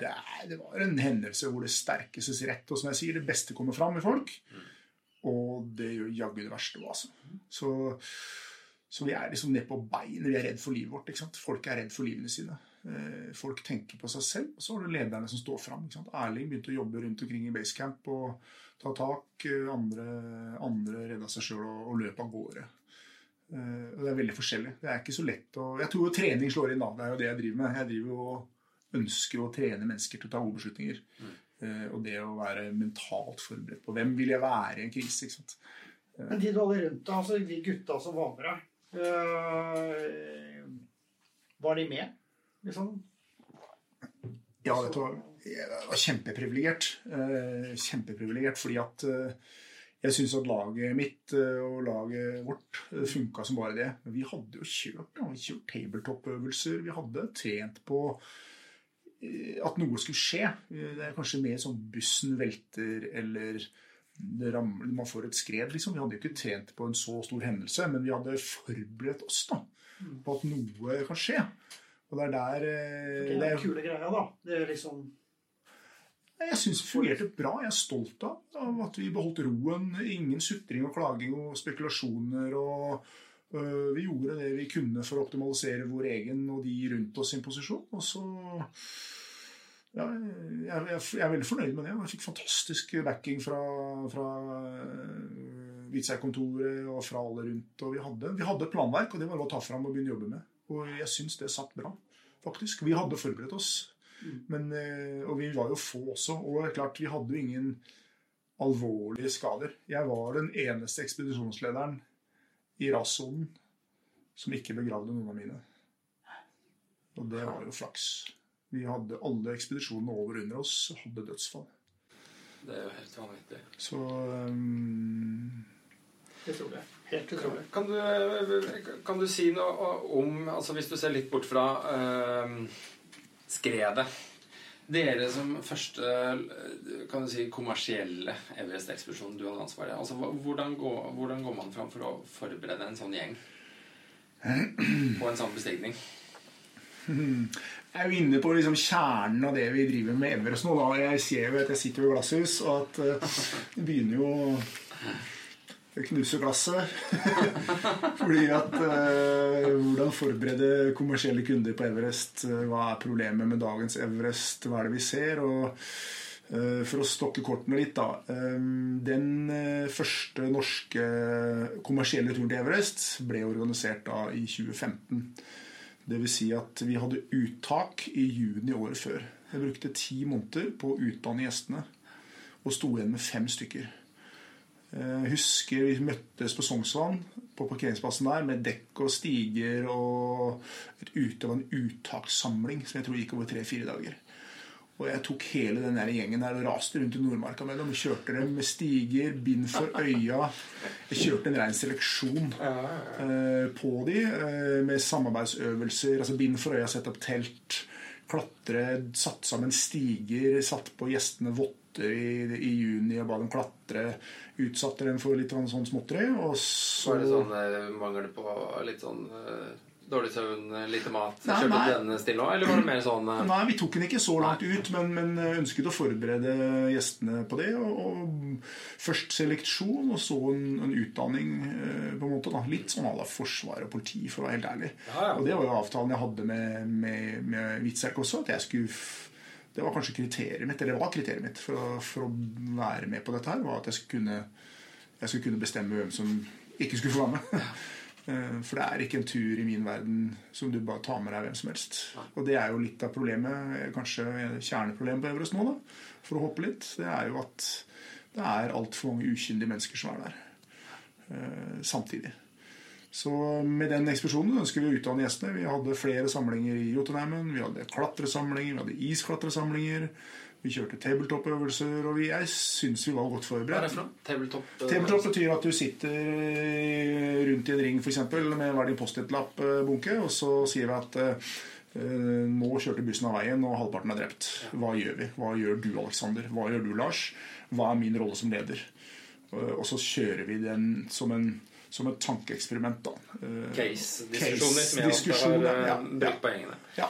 det, er, det var en hendelse hvor det sterkestes rett. Og som jeg sier, det beste kommer fram i folk. Og det gjør jaggu det verste òg, altså. Så, så vi er liksom nede på beinet. Vi er redd for livet vårt. ikke sant? Folk er redd for livene sine. Eh, Folk tenker på seg selv, og så har du lederne som står fram. Erling begynte å jobbe rundt omkring i basecamp og ta tak. Eh, Andre, andre redda seg sjøl og, og løp av gårde. Uh, Og det er veldig forskjellig. Det er ikke så lett å Jeg tror jo trening slår inn, da. Det er jo det jeg driver med. Jeg driver jo og ønsker å trene mennesker til å ta gode beslutninger. Eh, Og det å være mentalt forberedt på hvem vil jeg være i en krise. ikke sant? Men de du hadde rundt deg, altså de gutta som var med deg, var de med? Liksom? Ja, dette hva. Jeg var kjempeprivilegert. Eh, Kjempeprivilegert fordi at eh, jeg syns at laget mitt eh, og laget vårt funka som bare det. Vi hadde jo kjørt. Kjørt tabletop-øvelser. Vi hadde trent på at noe skulle skje. Det er kanskje mer sånn bussen velter eller ramler, man får et skred, liksom. Vi hadde jo ikke trent på en så stor hendelse, men vi hadde forberedt oss da, på at noe kan skje. Og det er der Det er er den kule greia, da. Det er liksom Jeg syns det fungerte bra. Jeg er stolt av, av at vi beholdt roen. Ingen sutring og klaging og spekulasjoner. og øh, Vi gjorde det vi kunne for å optimalisere vår egen og de rundt oss sin posisjon. Og så ja, jeg, jeg, jeg er veldig fornøyd med det. Jeg fikk fantastisk backing fra, fra øh, Hvitserkontoret og fra alle rundt. Og vi hadde, vi hadde planverk, og det var det å ta fram og begynne å jobbe med. Og jeg syns det satt bra, faktisk. Vi hadde forberedt oss. Men, eh, og vi var jo få også. Og klart, vi hadde jo ingen alvorlige skader. Jeg var den eneste ekspedisjonslederen i rassonen som ikke begravde noen av mine. Og det var jo flaks. Vi hadde alle ekspedisjonene over og under oss hadde dødsfall. Det er jo helt vanvittig. Så um, Utrolig. Helt utrolig. Kan du, kan du si noe om altså Hvis du ser litt bort fra eh, skredet Dere som første kan du si, kommersielle Everest-ekspedisjon du hadde ansvaret altså, hvordan, går, hvordan går man fram for å forberede en sånn gjeng på en sånn bestigning? Jeg er jo inne på liksom kjernen av det vi driver med Everest nå. Da. Jeg ser jo at jeg sitter ved glasshus, og at eh, det begynner jo knuse glasset. Fordi at eh, Hvordan forberede kommersielle kunder på Everest? Eh, Hva er problemet med dagens Everest? Hva er det vi ser? Og Eh, For å stokke kortene litt, da. Eh, Den eh, første norske kommersielle turen til Everest ble organisert da i 2015. Det vil si at vi hadde uttak i juni året før. Jeg brukte ti måneder på å utdanne gjestene, og sto igjen med fem stykker. Jeg husker vi møttes på Sognsvann, på parkeringsplassen der, med dekk og stiger og et ute, av en uttakssamling som jeg tror gikk over tre-fire dager. Og jeg tok hele den der gjengen der og raste rundt i Nordmarka med dem. Kjørte dem med stiger, bind for øya. Jeg kjørte en rein seleksjon eh, på de eh, med samarbeidsøvelser. altså Bind for øya, sette opp telt, klatre, satt sammen stiger, satt på gjestene votter i, i juni og ba dem klatre. Utsatte dem for litt sånn småtteri. Og så Var det sånn eh, mangel på litt sånn eh, dårlig søvn, eh, lite mat? Nei, Kjørte du den stille òg, eller var det mer sånn uh... Nei, vi tok den ikke så langt ut, men, men ønsket å forberede gjestene på det. Og, og først seleksjon, og så en, en utdanning. eh, på en måte da. Litt sånn à la forsvar og politi, for å være helt ærlig. Ja, ja. Og det var jo avtalen jeg hadde med, med, med Witzerk også. at jeg skulle... Det var kanskje kriteriet mitt, eller det var kriteriet mitt for å, for å være med på dette her. var at jeg skulle kunne, jeg skulle kunne bestemme hvem som ikke skulle få være med. Eh, For det er ikke en tur i min verden som du bare tar med deg hvem som helst. Og det er jo litt av problemet, eh, kanskje kjerneproblemet på Everest nå, da, for å hoppe litt. Det er jo at det er altfor mange ukyndige mennesker som er der eh, samtidig. Så med den ekspedisjonen ønsker vi å utdanne gjestene. Vi hadde flere samlinger i Jotunheimen. Vi hadde klatresamlinger, vi hadde isklatresamlinger. Vi kjørte tabletop-øvelser, og vi, jeg syns vi var godt Hva er forberedt. det? Tabletop? eh, Tabletop betyr at du sitter eh, rundt i en ring for eksempel, med hver din Post-It-lapp-bunke, og så sier vi at eh, nå kjørte bussen av veien, og halvparten er drept. Hva gjør vi? Hva gjør du, Alexander? Hva gjør du, Lars? Hva er min rolle som leder? Eh, Og så kjører vi den som, en, som et tankeeksperiment. Case-diskusjoner som jeg ofte har ja, brukt ja. på gjengene. Ja.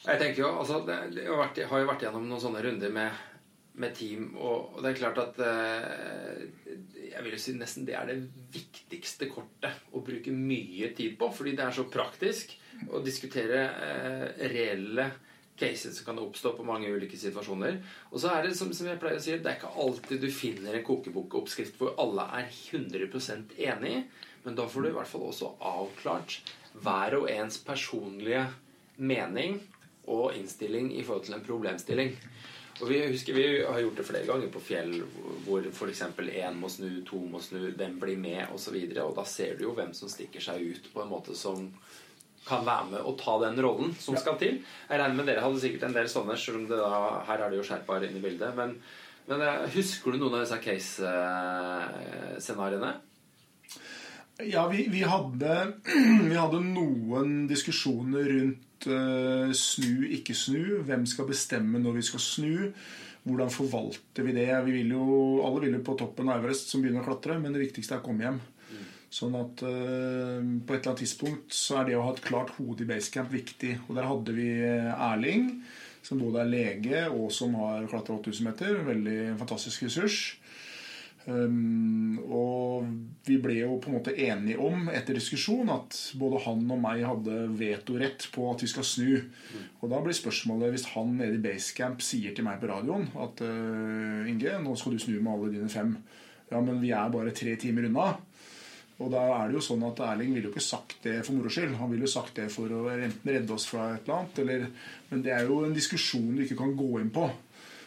Jeg tenker jo, altså, det, har, vært, har jo vært gjennom noen sånne runder med, med team, og, og det er klart at eh, Jeg vil si nesten det er det viktigste kortet å bruke mye tid på, fordi det er så praktisk å diskutere eh, reelle cases som kan oppstå på mange ulike situasjoner. Og så er det, som, som jeg pleier å si, det er ikke alltid du finner en kokebokoppskrift hvor alle er 100% enig, men da får du i hvert fall også avklart hver og ens personlige mening og innstilling i forhold til en problemstilling. Og vi husker vi har gjort det flere ganger på fjell hvor f.eks. én må snu, to må snu, hvem blir med osv. Og, så og da ser du jo hvem som stikker seg ut på en måte som kan være med og ta den rollen som skal til. Jeg regner med dere hadde sikkert en del sånne, selv om det da, her er det jo skjerpere inn i bildet. Men, men eh, husker du noen av disse case-scenarioene? Ja, vi, vi, hadde, vi hadde noen diskusjoner rundt eh, snu, ikke snu. Hvem skal bestemme når vi skal snu? Hvordan forvalter vi det? Vi vil jo, alle vil jo på toppen av Everest som begynner å klatre, men det viktigste er å komme hjem. Sånn at uh, på et eller annet tidspunkt så er det å ha et klart hode i basecamp viktig. Og der hadde vi Erling, som både er lege og som har klatra 8000 meter. Veldig fantastisk ressurs. Um, og vi ble jo på en måte enige om etter diskusjon at både han og meg hadde vetorett på at vi skal snu. Og da blir spørsmålet hvis han nede i basecamp sier til meg på radioen at uh, Inge, nå skal du snu med alle dine fem. Ja, men vi er bare tre timer unna. Og da er det jo sånn at Erling ville jo ikke sagt det for moro skyld. Han ville jo sagt det for å enten redde oss fra et eller annet, eller Men det er jo en diskusjon du ikke kan gå inn på.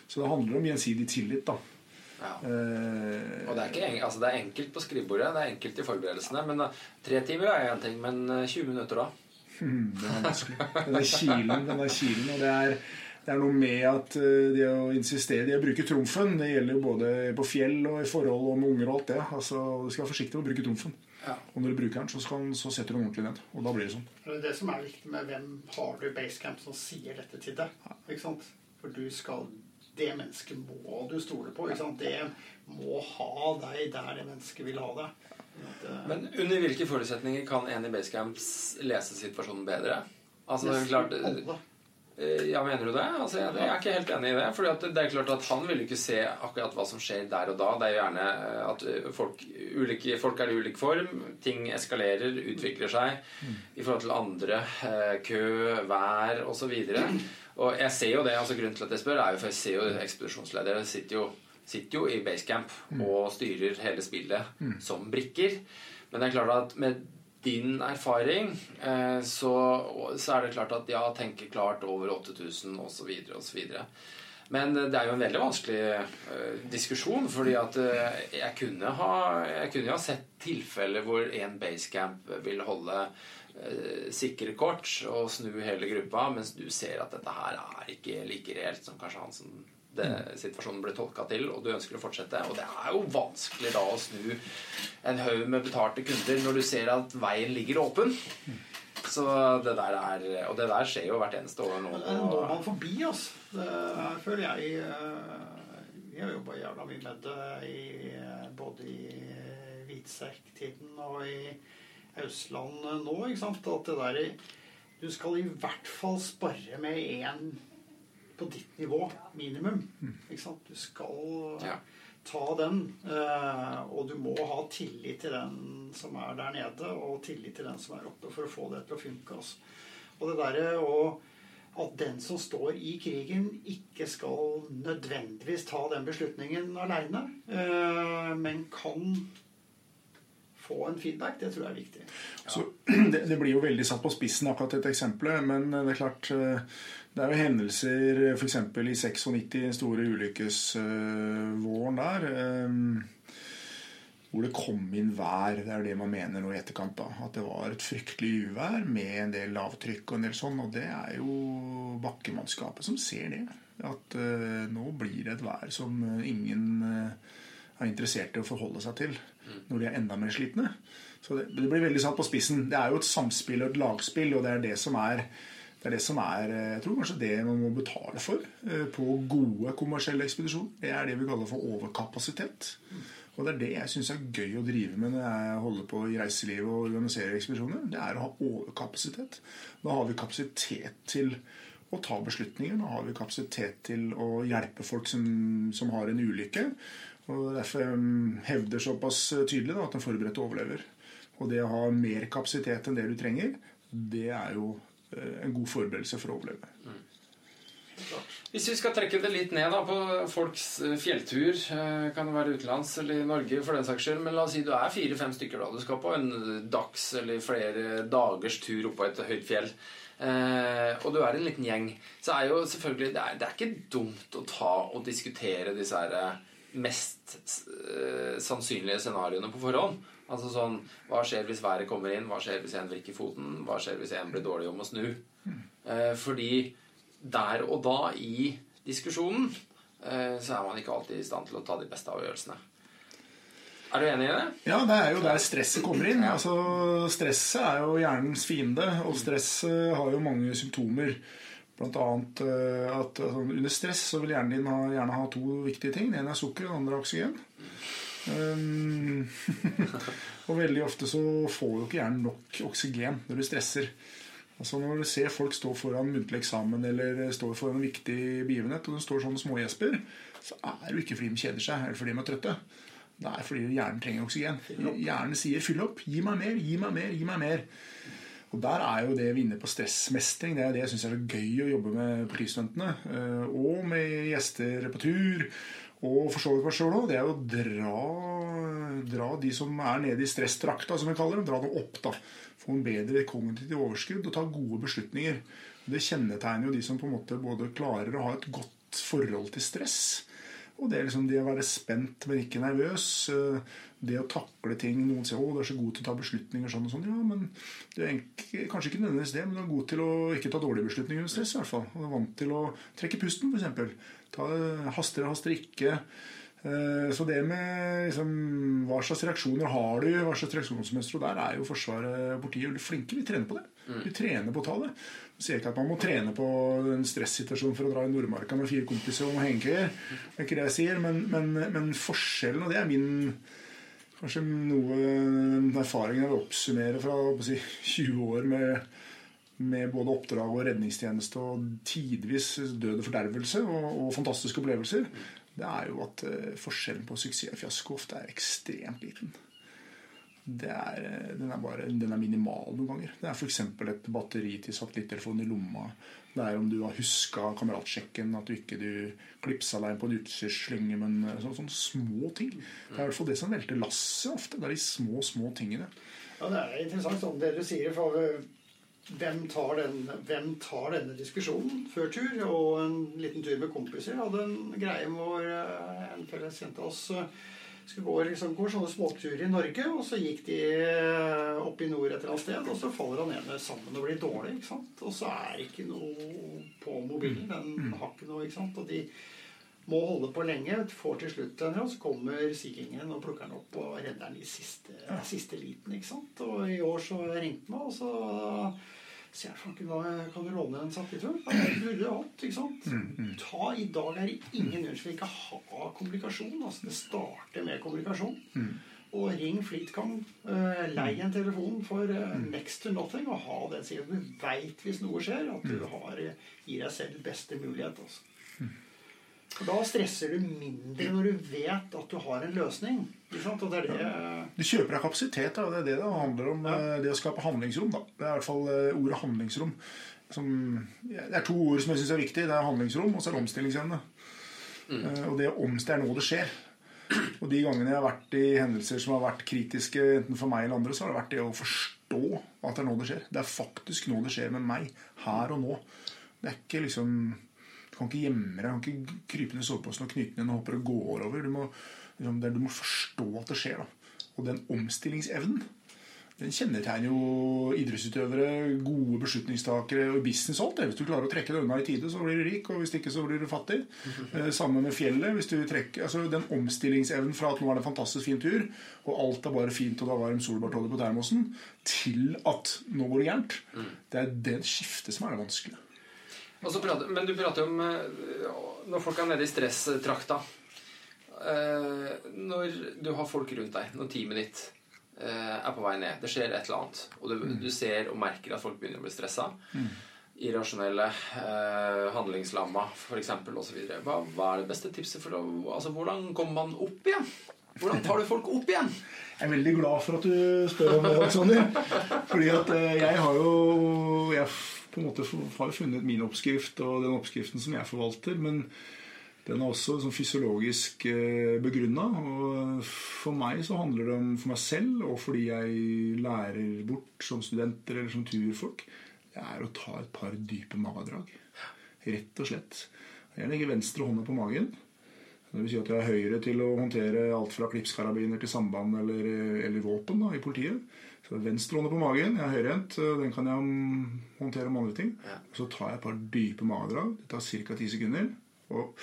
Så det handler om gjensidig tillit, da. Ja. Eh, Og det er, ikke, en- altså det er enkelt på skrivebordet, det er enkelt i forberedelsene. Men eh, tre timer er én ting, men eh, 20 minutter da? Hmm, det er vanskelig. Den er kilen, den er kilen. Og det er, det er noe med at eh, det å insistere i å bruke trumfen, det gjelder jo både på fjell og i forhold og med unger og alt det. Altså, Du skal være forsiktig med å bruke trumfen. Ja. Og når du bruker den, så, skal, den- så setter du den ordentlig ned. Og da blir det sånn. Det det som er viktig med hvem har du i basecamp som sier dette til deg. Ikke sant? For du skal Det mennesket må du stole på. Det må ha deg der det mennesket vil ha deg. Eh, Men under hvilke forutsetninger kan en i basecamps lese situasjonen bedre? Altså, det er klart. Eh, Ja, mener du det? Altså, jeg, jeg er ikke helt enig i det. For det er klart at han vil ikke se akkurat hva som skjer der og da. Det er jo gjerne eh, at eh, folk, ulike, folk er i ulik form. Ting eskalerer, utvikler seg i forhold til andre. eh, Kø, vær osv. Og jeg ser jo det, altså Grunnen til at jeg spør, er jo for jeg ser jo ekspedisjonsledere sitter jo, sitter jo i basecamp og styrer hele spillet som brikker. Men det er klart at med din erfaring, eh, så, så er det klart at ja, tenker klart over 8000 osv. osv. Men det er jo en veldig vanskelig eh, diskusjon, fordi at eh, jeg kunne ha jeg kunne jo ha sett tilfeller hvor en basecamp vil holde sikre kort og snu hele gruppa, mens du ser at dette her er ikke like reelt som kanskje han som det, situasjonen ble tolka til, og du ønsker å fortsette. Og det er jo vanskelig da å snu en haug med betalte kunder når du ser at veien ligger åpen. Så det der er Og det der skjer jo hvert eneste år nå. Det når man forbi, altså. Det føler jeg eh, Vi har jobba jævla mye med det i, eh, både i hvitserktiden og i Østland nå, ikke sant. At det der Du skal i hvert fall spare med én på ditt nivå, minimum. Ikke sant. Du skal Ja. ta den, eh, og du må ha tillit til den som er der nede, og tillit til den som er oppe, for å få det til å funke. Altså. Og det derre å at den som står i krigen, ikke skal nødvendigvis ta den beslutningen aleine, eh, men kan få en feedback, det tror jeg er viktig. Så det, det blir jo veldig satt på spissen, akkurat dette eksempelet. Men det er klart eh, Det er jo hendelser f.eks. i 96, den store ulykkesvåren der. eh, Hvor det kom inn vær. Det er det man mener nå i etterkant. da, At det var et fryktelig uvær med en del lavtrykk og en del sånn. Og det er jo bakkemannskapet som ser det. At eh, nå blir det et vær som ingen eh, er interessert i å forholde seg til når de er enda mer slitne. Så det, det blir veldig satt på spissen. Det er jo et samspill og et lagspill, og det er det som er det er det som er jeg tror kanskje det man må betale for eh, på gode kommersielle ekspedisjoner. Det er det vi kaller for overkapasitet. Og det er det jeg syns er gøy å drive med når jeg holder på i reiselivet og organiserer ekspedisjoner. Det er å ha overkapasitet. Da har vi kapasitet til å ta beslutninger. Da har vi kapasitet til å hjelpe folk som, som har en ulykke. Og Derfor um, hevder såpass tydelig da, at den forberedte overlever. Og det å ha mer kapasitet enn det du trenger, det er jo eh, en god forberedelse for å overleve. Hvis vi skal trekke det litt ned da, på folks eh, fjelltur, eh, kan det være utenlands eller i Norge for den saks skyld, men la oss si du er fire-fem stykker da. Du skal på en dags eller flere dagers tur oppå et høyt fjell. Eh, og du er en liten gjeng. Så er jo selvfølgelig Det er, det er ikke dumt å ta og diskutere disse her eh, mest eh, sannsynlige scenarioene på forhånd. Altså sånn Hva skjer hvis været kommer inn? Hva skjer hvis en vrikker foten? Hva skjer hvis en blir dårlig om å snu? Eh, fordi der og da i diskusjonen eh, så er man ikke alltid i stand til å ta de beste avgjørelsene. Er du enig i det? Ja, det er jo der stresset kommer inn. Altså, Stresset er jo hjernens fiende, og stresset har jo mange symptomer. Blant annet eh, at altså, under stress så vil hjernen din ha, gjerne ha to viktige ting. Den ene er sukker, den andre er oksygen. Um, og veldig ofte så får jo ikke hjernen nok oksygen når du stresser. Altså Når du ser folk stå foran muntlig eksamen eller står foran en viktig begivenhet, og de står sånne smågjesper, så er det jo ikke fordi de kjeder seg eller fordi de er trøtte. Det er fordi hjernen trenger oksygen. Hjernen sier 'fyll opp', gi meg mer, gi meg mer, gi meg mer. Og Der er jo det vi er inne på stressmestring. Det er det jeg syns er gøy å jobbe med prisstudentene. eh, Og med gjester på tur. Og for så vidt meg sjøl òg. Det er jo å dra, dra de som er nede i stressdrakta, som vi kaller dem, dra dem opp. da. Få en bedre kognitivt overskudd og ta gode beslutninger. Det kjennetegner jo de som på en måte både klarer å ha et godt forhold til stress. Og det er liksom det å være spent, men ikke nervøs. eh, Det å takle ting Noen sier 'Å, du er så god til å ta beslutninger', sånn og sånn. Ja, men du er egentlig, kanskje ikke nødvendigvis det, men du er god til å ikke ta dårlige beslutninger under stress. i hvert fall. Og du er vant til å trekke pusten, f.eks. Haster og haster ikke. Eh, Så det med liksom, hva slags reaksjoner har du, hva slags reaksjonsmønster, og der er jo Forsvaret og politiet veldig flinke. Vi trener på det. Vi trener på å ta det. Jeg sier ikke at man må trene på en stressituasjon for å dra i Nordmarka med fire kompiser og hengekøyer. Det er ikke det jeg sier, men, men, men forskjellen, og det er min kanskje noe erfaring jeg vil oppsummere fra si, 20 år med med både oppdrag og redningstjeneste og tidvis død og fordervelse og, og fantastiske opplevelser, det er jo at uh, forskjellen på suksess og fiasko ofte er ekstremt liten. Er, eh, den, er bare, den er minimal noen ganger. Det er f.eks. et batteri til satellittelefonen i lomma. Det er om du har huska kameratsjekken, at du ikke du klipsa deg på en utstyrsslynge. Men så, sånne, små ting. Det er i hvert fall det som velter lasset ofte. Det er de små, små tingene. Ja, Det er interessant sånn det du sier. for hvem tar, den, hvem tar, denne diskusjonen før tur? Og en liten tur med kompiser hadde en greie hvor eh, en felles kjente oss skulle gå, liksom, gå sånne småturer i Norge, og så gikk de eh, opp i nord et eller annet sted, og så faller han ene sammen og blir dårlig. ikke sant? Og så er det ikke noe på mobilen. Den mm. har ikke noe, ikke sant? Og de må holde på lenge, får til slutt en, ja, så kommer Sea og plukker den opp og redder den i siste, siste liten. ikke sant? Og i år så ringte han meg, og så så jeg fanken, kan du låne en satellitttur? Burde hatt, ikke sant? Mm, mm. Ta, I dag er det ingen unnskyldning ikke ha kommunikasjon. altså Det starter med kommunikasjon. Mm. Og ring Fleetcom. Uh, lei en telefon for uh, next to nothing. Og ha den siden du veit hvis noe skjer, at du har, gir deg selv beste mulighet. altså. Da stresser du mindre når du vet at du har en løsning. Og det er det Du kjøper deg kapasitet. Da. Det er det det handler om. Ja. Eh, det å skape handlingsrom. Da. Det er i hvert fall eh, ordet handlingsrom. Som, det er to ord som jeg syns er viktig. Det er handlingsrom, og så er det omstillingsevne. Mm. Eh, og det, å omstille er nå det skjer. Og de gangene jeg har vært i hendelser som har vært kritiske, enten for meg eller andre, så har det vært det å forstå at det er nå det skjer. Det er faktisk nå det skjer med meg. Her og nå. Det er ikke liksom kan ikke gjemme deg, kan ikke krype ned i soveposen og knyte ned noen hopper og gå over. Du må, liksom, du må, forstå at det skjer. Da. Og den omstillingsevnen den kjennetegner jo idrettsutøvere, gode beslutningstakere og business alt. Hvis du klarer å trekke det unna i tide, så blir du rik. Og hvis ikke, så blir du fattig. Eh, Samme med fjellet. hvis du trekker, altså Den omstillingsevnen fra at nå er det en fantastisk fin tur, og alt er bare fint, og det er varm solbartolje på termosen, til at nå går det gærent, mm. det er det skiftet som er det vanskelige. Prater, men du prater om eh, når folk er nede i stresstrakta. Eh, når du har folk rundt deg, når teamet ditt eh, er på vei ned, det skjer et eller annet, og du, mm. du ser og merker at folk begynner å bli stressa mm. Irrasjonelle, eh, handlingslamma f.eks. osv. Hva, hva er det beste tipset for å altså, Hvordan kommer man opp igjen? Hvordan tar du folk opp igjen? Jeg er veldig glad for at du spør om det, Alexander. Fordi at jeg har jo jeg på en måte har funnet min oppskrift og den oppskriften som jeg forvalter. Men den er også sånn fysiologisk eh, begrunna. Og for meg så handler det om for meg selv, og fordi jeg lærer bort som studenter eller som turfolk, det er å ta et par dype magedrag. Rett og slett. Jeg legger venstre hånda på magen. Det vil si at jeg har høyre til å håndtere alt fra klipskarabiner til samband eller, eller våpen da, i politiet. Så venstre hånd på magen. Jeg er høyrehendt. Den kan jeg håndtere om andre ting. Ja. Så tar jeg et par dype magedrag. Det tar ca. ti sekunder. Og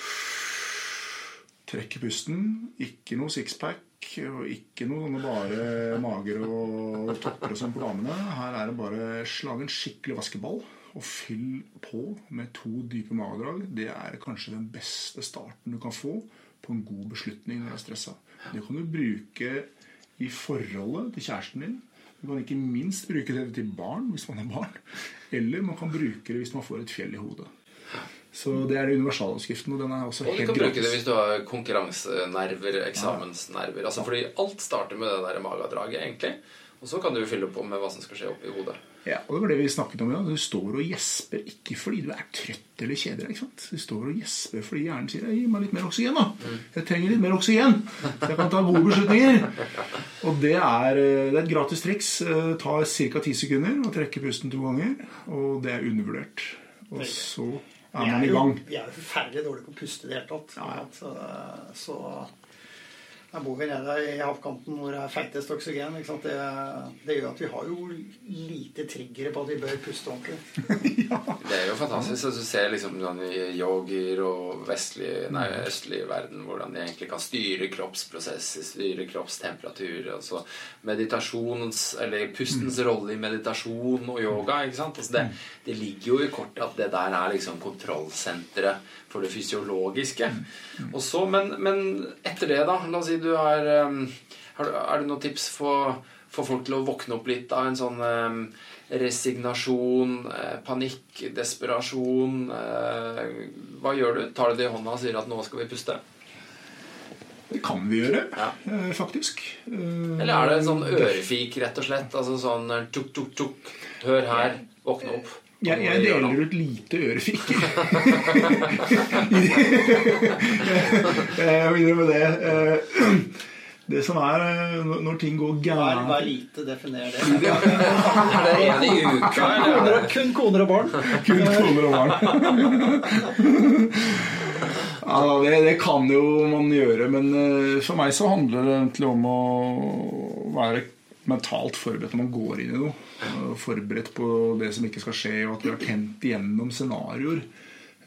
trekker pusten. Ikke noe sixpack. Og ikke noe bare mager og topper og sånn på damene. Her er det bare slag en skikkelig vaskeball og fyll på med to dype magedrag. Det er kanskje den beste starten du kan få på en god beslutning når du er stressa. Det kan du bruke i forholdet til kjæresten din. Du kan ikke minst bruke det til barn hvis man har barn. Eller man kan bruke det hvis man får et fjell i hodet. Så det er universaloppskriften. Og den er også og helt gratis. du kan bruke det hvis du har konkurransenerver, eksamensnerver. Altså fordi alt starter med det der magedraget, egentlig. Og så kan du fylle på med hva som skal skje oppi hodet. Ja, og det var det vi snakket om i dag. Du står og gjesper ikke fordi du er trøtt eller kjeder deg. Du står og gjesper fordi hjernen sier 'gi meg litt mer oksygen', da. Mm. Jeg trenger litt mer oksygen, så jeg kan ta gode beslutninger. Og det er, det er et gratis triks. Det tar ca. ti sekunder å trekke pusten to ganger. Og det er undervurdert. Og så er man i gang. Vi er jo forferdelig dårlige på å puste i det hele tatt. Så, så der bor vi nede i havkanten hvor det er feitest oksygen. Det, det, gjør at vi har jo lite triggere på at vi bør puste ordentlig. ja. Det er jo fantastisk at du ser liksom yogier og vestlig, nei, østlig verden hvordan de egentlig kan styre kroppsprosesser, styre kroppstemperatur. Altså meditasjons, eller pustens mm. rolle i meditasjon og yoga. ikke sant? Altså det, det ligger jo i kortet at det der er liksom kontrollsenteret for det fysiologiske. Mm. Og så, men, men, etter det, da La oss si du har um, har, Er det noen tips for, for, folk til å våkne opp litt av en sånn um, resignasjon, eh, panikk, desperasjon. Eh, hva gjør du? Tar du det i hånda og sier at 'nå skal vi puste'? Det kan vi gjøre, Ja. eh, faktisk. Eller er det en sånn ørefik, rett og slett? Altså sånn eh, tuk, tuk, tuk. Hør her. Våkne opp. Jeg, jeg deler ut lite ørefiker. jeg må innrømme det. Eh, Det som er eh, når- ting går gærent hva er lite? Definer det. Er det en i uka. Koner og- Kun koner og barn. Kun koner og barn. ja, det, det kan jo man gjøre, men eh, for meg så handler det egentlig om å være mentalt forberedt når man går inn i noe. Forberedt på det som ikke skal skje, og at vi har tent igjennom scenarioer.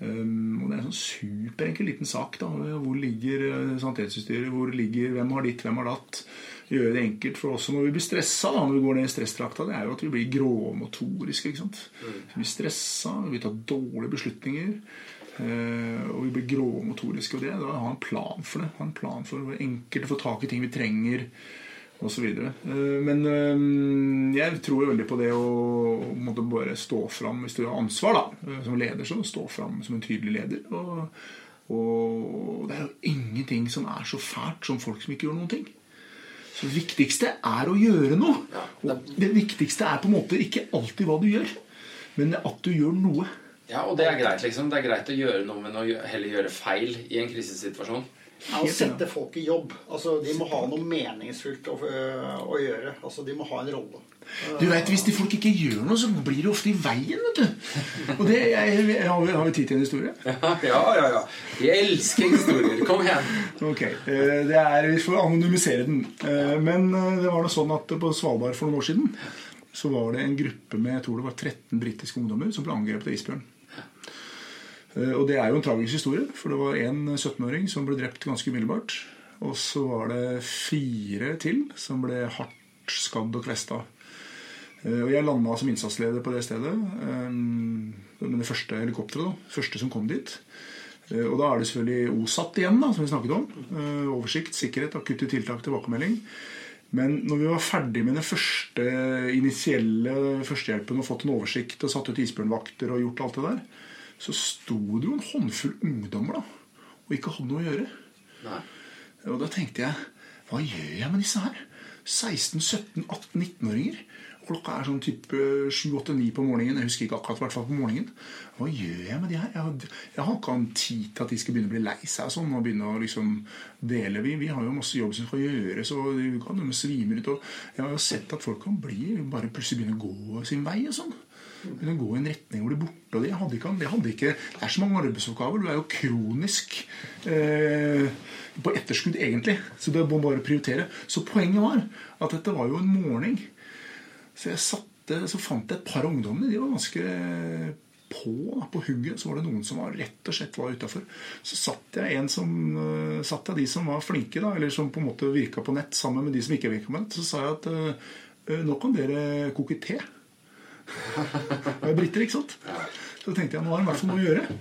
Um, og Det er en sånn superenkel liten sak. da Hvor ligger eh, sanitetsutstyret? Hvor ligger, Hvem har ditt, hvem har datt? Gjøre det enkelt for oss når vi blir stressa. da Når vi går ned i stressdrakta, det er jo at vi blir gråmotoriske. ikke sant? Vi blir stressa, vi tar dårlige beslutninger. Uh, og vi blir gråmotoriske. Og det er å ha en plan for det. Ha en plan for enkelt å få tak i ting vi trenger osv. Men øh, jeg tror veldig på det å måtte bare stå fram hvis du har ansvar da, øh, som leder. så Stå fram som en tydelig leder. Og, og det er jo ingenting som er så fælt som folk som ikke gjør noen ting. Så det viktigste er å gjøre noe. Og det viktigste er på en måte ikke alltid hva du gjør, men at du gjør noe. Ja, og det er greit, liksom. Det er greit å gjøre noe, men å heller gjøre feil i en krisesituasjon. Ja, Å sette folk i jobb. Altså, De må ha noe meningsfullt å, å gjøre. Altså, De må ha en rolle. Du vet, Hvis de folk ikke gjør noe, så blir det ofte i veien. vet du. Og det, jeg, jeg, har, vi, har vi tid til en historie? Ja, ja, ja. Jeg elsker historier. Kom igjen. Ok, eh, det er, Vi får anonymisere den. Eh, Men eh, det var noe sånn at på Svalbard for noen år siden så var det en gruppe med jeg tror det var 13 britiske ungdommer som ble angrepet av isbjørn. Eh, Og det er jo en tragisk historie, for det var en 17-åring som ble drept ganske umiddelbart. Og så var det fire til som ble hardt skadd og kvesta. Eh, Og jeg landa som innsatsleder på det stedet. eh, Med det første helikopteret. første som kom dit. Og da er det selvfølgelig OSAT igjen, da, som vi snakket om. Oversikt, sikkerhet, akutte tiltak, tilbakemelding. Men når vi var ferdig med den første initielle førstehjelpen og fått en oversikt og satt ut isbjørnvakter og gjort alt det der, så sto det jo en håndfull ungdommer da, og ikke hadde noe å gjøre. Nei. Og da tenkte jeg Hva gjør jeg med disse her? 16, 17, 18, 19-åringer. Klokka er sånn type 7-8-9 på morgenen. Jeg husker ikke akkurat hvert fall på morgenen. Hva gjør jeg med de her? Jeg har, jeg har ikke hatt tid til at de skal begynne å bli lei seg og sånn, og begynne å liksom dele. Vi, vi har jo masse jobb som skal gjøres, og vi kan svime ut. Og jeg har jo sett at folk kan bli bare plutselig begynne å gå sin vei og sånn. Å gå i en retning hvor de borte. Og det hadde ikke, de hadde ikke Det er så mange arbeidsoppgaver. Du er jo kronisk eh, på etterskudd, egentlig. Så det må bare prioritere. Så poenget var at dette var jo en morgen. Så jeg satte, så fant jeg et par ungdommer. De var ganske på, på hugget. Så var det noen som var rett og slett var utafor. Så satt jeg en som uh, satt jeg de som var flinke, da, eller som på en måte virka på nett, sammen med de som ikke virka på nett. Så sa jeg at uh, nå kan dere koke te. Det er briter, ikke sant? Så tenkte jeg nå har han i hvert fall noe å gjøre.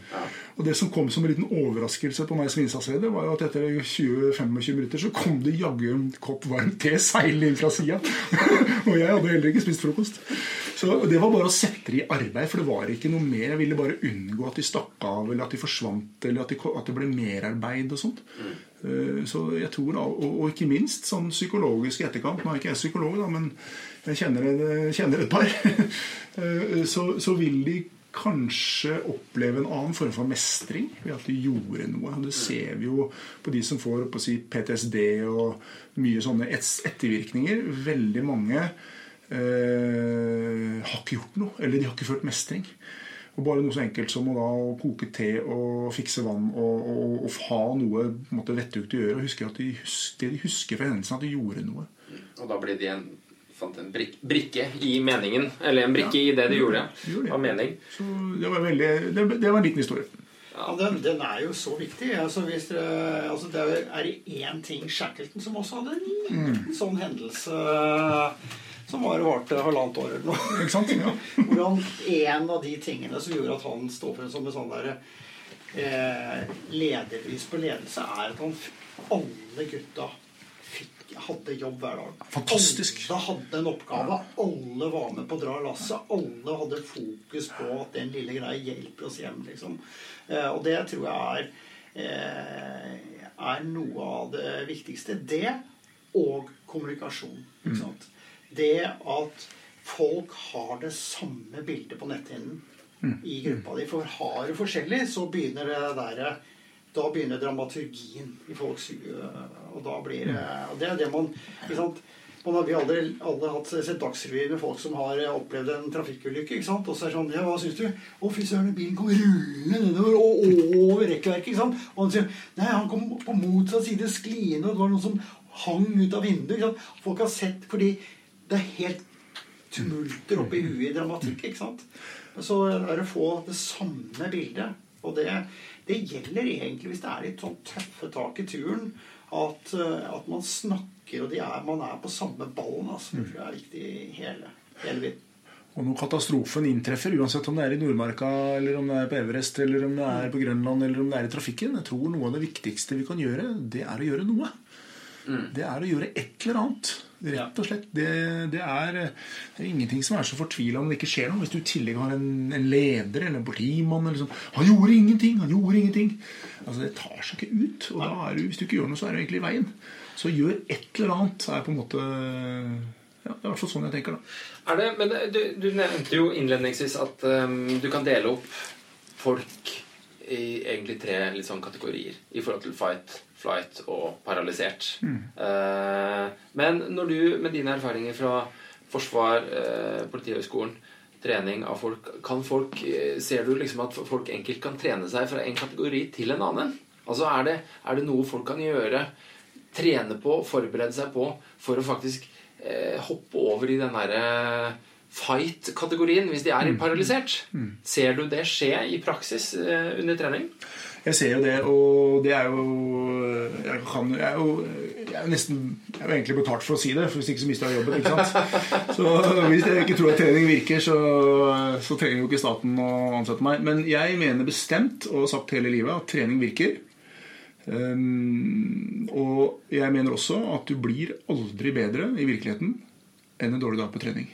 Og det som kom som en liten overraskelse på meg som innsatsleder, var jo at etter 20-25 minutter så kom det jaggu en kopp varm te seilende inn fra sida. og jeg hadde heller ikke spist frokost. Så det var bare å sette det i arbeid, for det var ikke noe mer. Jeg ville bare unngå at de stakk av, eller at de forsvant, eller at, de, at det ble merarbeid og sånt. Eh, Så jeg tror, og, og ikke minst sånn psykologisk i etterkant Nå er ikke jeg psykolog, da, men jeg kjenner, jeg kjenner et par. Eh, så, så vil de kanskje oppleve en annen form for mestring ved at de gjorde noe. Det ser vi jo på de som får på å si, PTSD og mye sånne ettervirkninger. Veldig mange eh, har ikke gjort noe, eller de har ikke følt mestring. Og bare noe så enkelt som å da koke te og fikse vann og, og, og ha noe på vettugt å gjøre. Og huske at de, det de husker fra hendelsen, at de gjorde noe. Og da blir de en, fant en brik, brikke i meningen. Eller en brikke i det de gjorde. Gjorde det. Av mening. Så det var, veldig, det, det var en liten historie. Ja, den, den er jo så viktig. Altså, hvis dere, altså, det er- er det én ting Shackleton som også hadde en liten sånn hendelse som var varte halvannet år eller noe. Ikke sant? Ja. Hvordan en av de tingene som gjorde at han står for som en sånn der eh, lederlys på ledelse, er at han alle gutta hadde jobb hver dag. Fantastisk. Alle hadde en oppgave. Alle var med på å dra lasset. Alle hadde fokus på at den lille greia hjelper oss hjem. liksom. Eh, og det tror jeg er, eh, er noe av det viktigste. Det og kommunikasjon. ikke sant? Det at folk har det samme bildet på netthinnen i gruppa di. For har du forskjellig, så begynner det der Da begynner dramaturgien i folks øh, Og da blir det Og det er det man ikke sant? Man har vi aldri alle hatt sett Dagsrevyen med folk som har opplevd en trafikkulykke. ikke sant? Og så er det sånn Ja, hva syns du? Å, fy søren, bilen kom rullende nedover og over rekkverket. ikke sant? Og han sier Nei, han kom på motsatt side skliende, og det var noen som hang ut av vinduet. ikke sant? Folk har sett fordi det er helt tumulter oppi huet i dramatikk. ikke sant? Så er det å få det samme bildet. Og det, det gjelder egentlig hvis det er litt sånn tøffe tak i turen, at, eh, at man snakker, og de er, man er på samme ballen. Altså. Det tror jeg er viktig hele, hele tiden. Og når katastrofen inntreffer, uansett om det er i Nordmarka, eller om det er på Everest, eller om det er på Grønland, eller om det er i trafikken, jeg tror noe av det viktigste vi kan gjøre, det er å gjøre noe. Det er å gjøre et eller annet. Rett og slett. Det, det, er, det er ingenting som er så fortvila om det ikke skjer noe. Hvis du i tillegg har en, en leder eller en politimann eller sånn 'Han gjorde ingenting! Han gjorde ingenting!' Altså, Det tar seg ikke ut. Og da er du, hvis du ikke gjør noe, så er du egentlig i veien. Så gjør et eller annet. er på en måte ja, Det er i hvert fall sånn jeg tenker. da. Er det, men du, du nevnte jo innledningsvis at um, du kan dele opp folk i egentlig tre litt sånn kategorier i forhold til fight, flight og paralysert. Eh, men når du, med dine erfaringer fra forsvar, eh, Politihøgskolen, trening av folk, kan folk eh, Ser du liksom at folk enkelt kan trene seg fra en kategori til en annen? Altså er det, er det noe folk kan gjøre, trene på, forberede seg på, for å faktisk eh, hoppe over i den derre fight-kategorien hvis de er paralysert? Ser du det skje i praksis eh, under trening? Jeg ser jo det, og det er jo Jeg, kan, jeg, er, jo, jeg er nesten Jeg er egentlig betalt for å si det, for hvis ikke så mister jeg jobben. ikke sant? Så hvis jeg ikke tror at trening virker, så, så trenger jo ikke staten å ansette meg. Men jeg mener bestemt, og har sagt hele livet, at trening virker. Um, og jeg mener også at du blir aldri bedre i virkeligheten enn en dårlig dag på trening.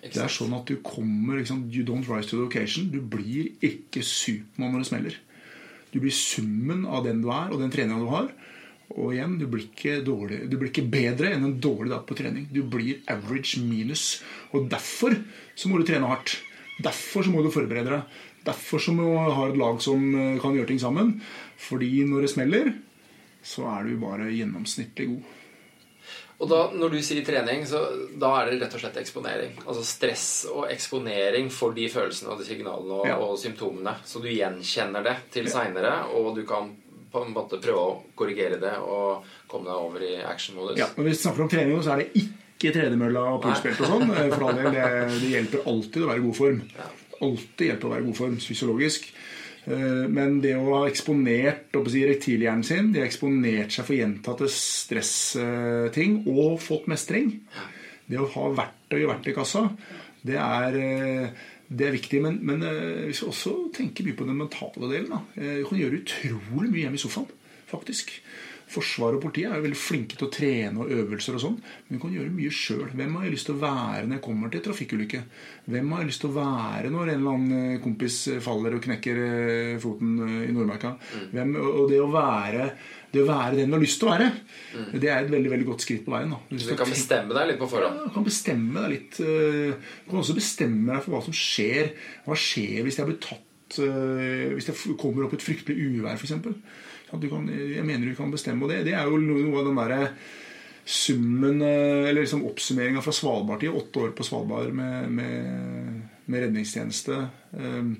Det er sånn at du kommer liksom, You don't rise to the occasion. Du blir ikke Supermann når det smeller. Du blir summen av den du er, og den treninga du har. Og igjen, du blir, dårlig, du blir ikke bedre enn en dårlig dag på trening. Du blir average minus. Og derfor så må du trene hardt. Derfor så må du forberede deg. Derfor så må du ha et lag som eh, kan gjøre ting sammen. Fordi når det smeller, så er du bare gjennomsnittlig god. Og da, når du sier trening, så da er det rett og slett eksponering. Altså stress og eksponering for de følelsene og de signalene og, Ja. og symptomene. Så du gjenkjenner det til seinere, og du kan på en måte prøve å korrigere det og komme deg over i action-modus. Ja, hvis vi snakker om trening, så er det ikke tredemølla og pulsbelte og sånn. For all del, det, det hjelper alltid å være i god form. Alltid hjelper å være i god form fysiologisk. Eh, Men det å ha eksponert si, rektilhjernen sin, de har eksponert seg for gjentatte stressting og fått mestring Det å ha verktøy i verktøykassa, det er, eh, det er viktig. Men, men eh, vi skal også tenke mye på den mentale delen. Da. Du kan gjøre utrolig mye hjemme i sofaen, faktisk. Forsvaret og politiet er jo veldig flinke til å trene og øvelser og sånn, men du kan gjøre mye sjøl. Hvem har jeg lyst til å være når jeg kommer til trafikkulykke? Hvem har jeg lyst til å være når en eller annen kompis faller og knekker eh, foten eh, i Nordmarka? Hvem, og det å være det å være den du har lyst til å være, det er et veldig veldig godt skritt på veien. Så du kan bestemme deg litt på forhånd. Du kan bestemme deg litt eh, Du kan også bestemme deg for hva som skjer. Hva skjer hvis jeg blir tatt eh, Hvis det kommer opp et fryktelig uvær, f.eks. Jeg mener du kan bestemme. Og det, det er jo noe av den derre summen eh, Eller liksom oppsummeringa fra Svalbardtid. åtte år på Svalbard med, med, med redningstjeneste. Eh,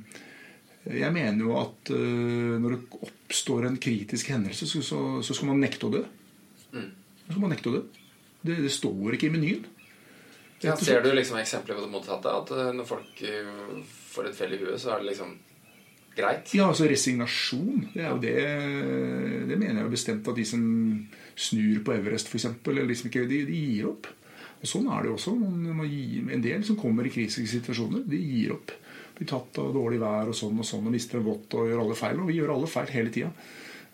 Jeg mener jo at eh, når det oppstår en kritisk hendelse, så, så, så skal man nekte å dø. Så skal man nekte å dø. Det, det står ikke i menyen. Ja, ser du liksom eksempler på det motsatte? At når folk får et fell i huet, så er det liksom greit? Ja, altså resignasjon. Det er jo det Det mener jeg jo bestemt at de som snur på Everest, f.eks., liksom ikke, de, de gir opp. Og Sånn er det jo også. Gir, en del som kommer i kritiske situasjoner, de gir opp. Blir tatt av dårlig vær og sånn og sånn og mister en vått og gjør alle feil. Og vi gjør alle feil hele tida.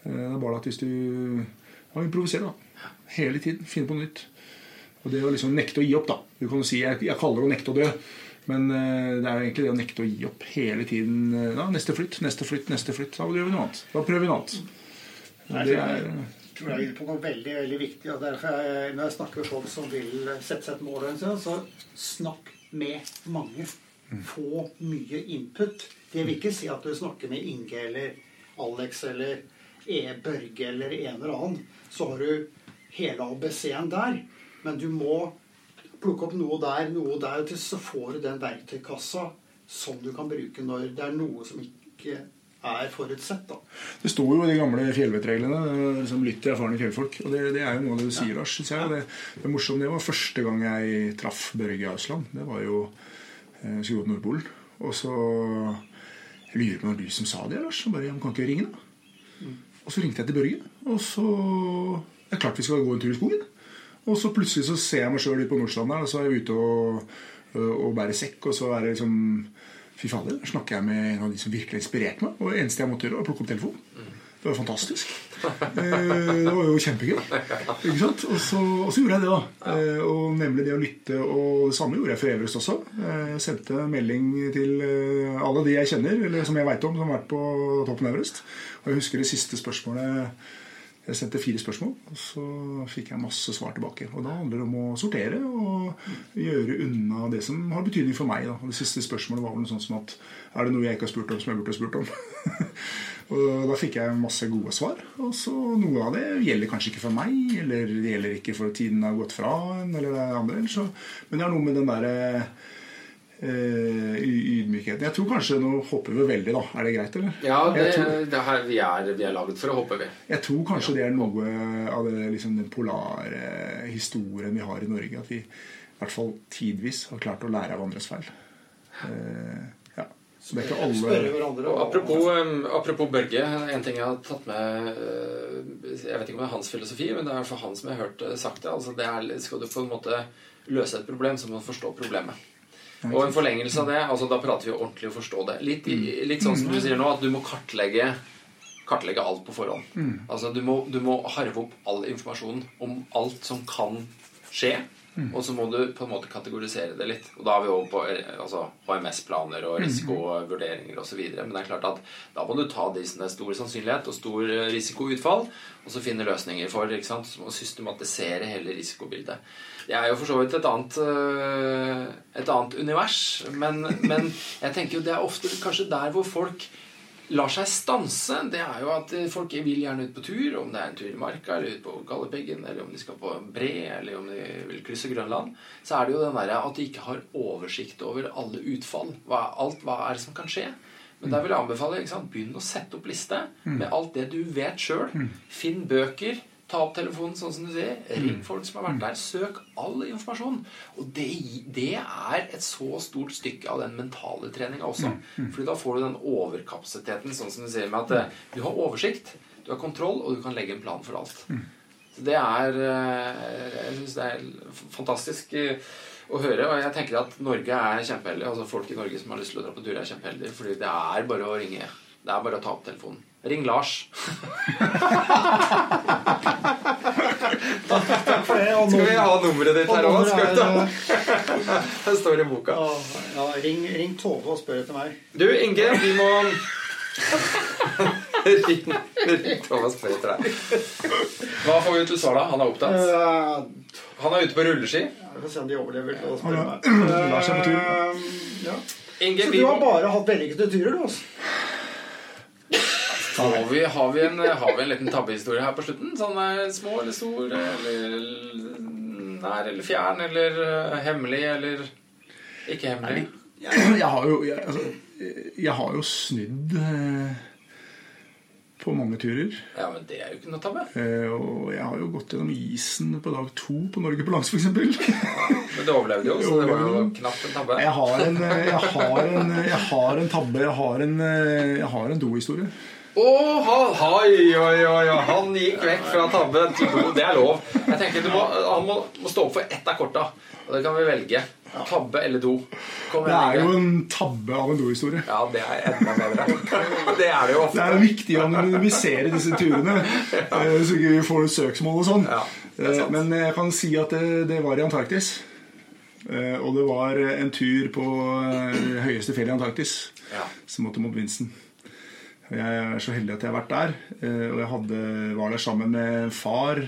Det er bare at hvis du ja, improviserer, da. Hele tiden. Finne på noe nytt. Og det å liksom nekte å gi opp, da. Du kan jo si jeg, jeg kaller det å nekte å dø. Men eh, det er jo egentlig det å nekte å gi opp hele tiden. eh, Da, neste flytt, neste flytt, neste flytt. Da gjør vi noe annet. Da prøver vi noe annet. Og det er tror jeg er inne på noe veldig veldig viktig. og derfor jeg, Når jeg snakker med folk som vil sette seg et mål, så snakk med mange. Få mye input. Det vil ikke si at du snakker med Inge eller Alex eller E. Børge eller en eller annen. Så har du hele ABC-en der. Men du må plukke opp noe der, noe der, og til så får du den verktøykassa som du kan bruke når det er noe som ikke er forutsett. da. Det står jo i de gamle fjellvettreglene som 'lytt til erfarne fjellfolk'. Og det, det er jo noe av det du sier, Lars. Synes jeg. Det, det morsomt. Det var første gang jeg traff Børge Ausland. Det var jo eh, skulle gå til Nordpolen. Og så Jeg lurer på var du som sa det, Lars. Og bare, ja, kan ikke ringe, da? Og så ringte jeg til Børge. Og så Det er klart vi skal gå en tur i skogen. Og så plutselig så ser jeg meg sjøl ute på Nordstrand og så er jeg ute og, og bærer sekk, og så er det liksom Fy fader, der snakker jeg med en av de som virkelig inspirerte meg. Og det eneste jeg måtte gjøre, var å plukke opp telefonen. Det var fantastisk. Eh, det var jo kjempegøy. Ikke sant? Og så, og så gjorde jeg det, da. Eh, og nemlig det å lytte. Og det samme gjorde jeg for Everest også. Eh, Jeg sendte melding til alle de jeg kjenner, eller som jeg veit om, som har vært på toppen Everest. Og jeg husker det siste spørsmålet jeg sendte fire spørsmål, og så fikk jeg masse svar tilbake. Og da handler det om å sortere og gjøre unna det som har betydning for meg. Da. Og det siste spørsmålet var vel noe sånt som at er det noe jeg ikke har spurt om, som jeg burde ha spurt om? og da fikk jeg masse gode svar. Og så noe av det gjelder kanskje ikke for meg, eller det gjelder ikke for tiden har gått fra en, eller det andre. Så, men det er noe med den derre eh, ydmykheten. Jeg tror kanskje Nå hopper vi veldig, da. Er det greit, eller? Ja, det, tror- det her, vi, er, vi er laget for å hoppe, vi. jeg tror kanskje det er noe av det, liksom, den polare historien vi har i Norge. At vi i hvert fall tidvis har klart å lære av andres feil. Eh, ja. Så det er ikke Spørre alle hverandre. Og apropos, um, apropos Børge, en ting jeg har tatt med uh, Jeg vet ikke om det er hans filosofi, men det er for han som jeg har hørt sagt det. Altså det er, skal du på en måte løse et problem, så må du forstå problemet. Og en forlengelse av det, altså da prater vi ordentlig å forstå det. Litt, litt sånn som du sier nå, at du må kartlegge kartlegge alt på forhånd. Altså Du må, du må harve opp all informasjonen om alt som kan skje. Og så må du på en måte kategorisere det litt. Og da er vi over på altså, HMS-planer og risikovurderinger osv. Men det er klart at da må du ta de som det er stor sannsynlighet og stor eh, risikoutfall, og så finne løsninger for. ikke sant? Så må systematisere hele risikobildet. Det er jo for så vidt et annet, øh, et annet univers. Men, men jeg tenker jo det er ofte kanskje der hvor folk lar seg stanse, det er jo at folk vil gjerne ut på tur, om det er en tur i marka, eller ut på Galdhøpiggen, eller om de skal på bre, eller om de vil krysse Grønland, så er det jo den derre at de ikke har oversikt over alle utfall. Hva, alt hva er det som kan skje? Men der vil jeg anbefale ikke sant? begynn å sette opp liste med alt det du vet sjøl. Finn bøker. Ta opp telefonen, sånn som du sier. Ring folk som har vært der. Søk all informasjon. Og det, det er et så stort stykke av den mentale treninga også. Fordi da får du den overkapasiteten, sånn som du sier, med at eh, du har oversikt, du har kontroll, og du kan legge en plan for alt. Så det er eh, Jeg syns det er fantastisk eh, å høre. Og jeg tenker at Norge er kjempeheldig. Altså folk i Norge som har lyst til å dra på tur, er kjempeheldige. Fordi det er bare å ringe. Det er bare å ta opp telefonen. Ring Lars. Skal vi ha nummeret ditt her òg? Det står i boka. Ja, ring, ring Tove og spør etter meg. Du, Inge, vi må Ring, ring og spør etter deg. Hva får vi ut til svar, da? Han er opptatt. Uh, Han er ute på rulleski. Vi får se om de overlever til å spørre er- meg. lar seg på tur. Eh, ja. Inge, Så du har bare hatt vellykkede turer, du, altså? Har vi, har, vi en, har vi en liten tabbehistorie her på slutten? Sånn eh, små eller stor, eller nær eller fjern, eller eh, hemmelig, eller ikke hemmelig? Jeg har jo, jeg, altså, jeg har jo snudd eh, på mange turer. Ja, men det er jo ikke noe tabbe. Eh, og jeg har jo gått gjennom isen på dag to på Norge på langs, f.eks. Men du overlevde jo, så det var jo knapt en tabbe. Jeg har en, jeg har en, jeg har en tabbe. Jeg har en, jeg har en dohistorie. Å, han, oi, oi, oi, han gikk vekk fra tabbe til do. Det er lov. Jeg tenker du må, Han må, må stå opp for ett av korta. Og det kan vi velge. Tabbe eller do? Kom Det er jo en tabbe av en dohistorie. Ja, det er enda bedre. Det er det jo Det ofte. er viktig å anonymisere disse turene, eh, så ikke vi får søksmål og sånn. Ja, det. Eh, Men jeg kan si at det, det var i Antarktis. Eh, Og det var en tur på høyeste fjellet i Antarktis Ja. som måtte mot Vincent. Jeg er så heldig at jeg har vært der. eh, Og jeg hadde, var der sammen med far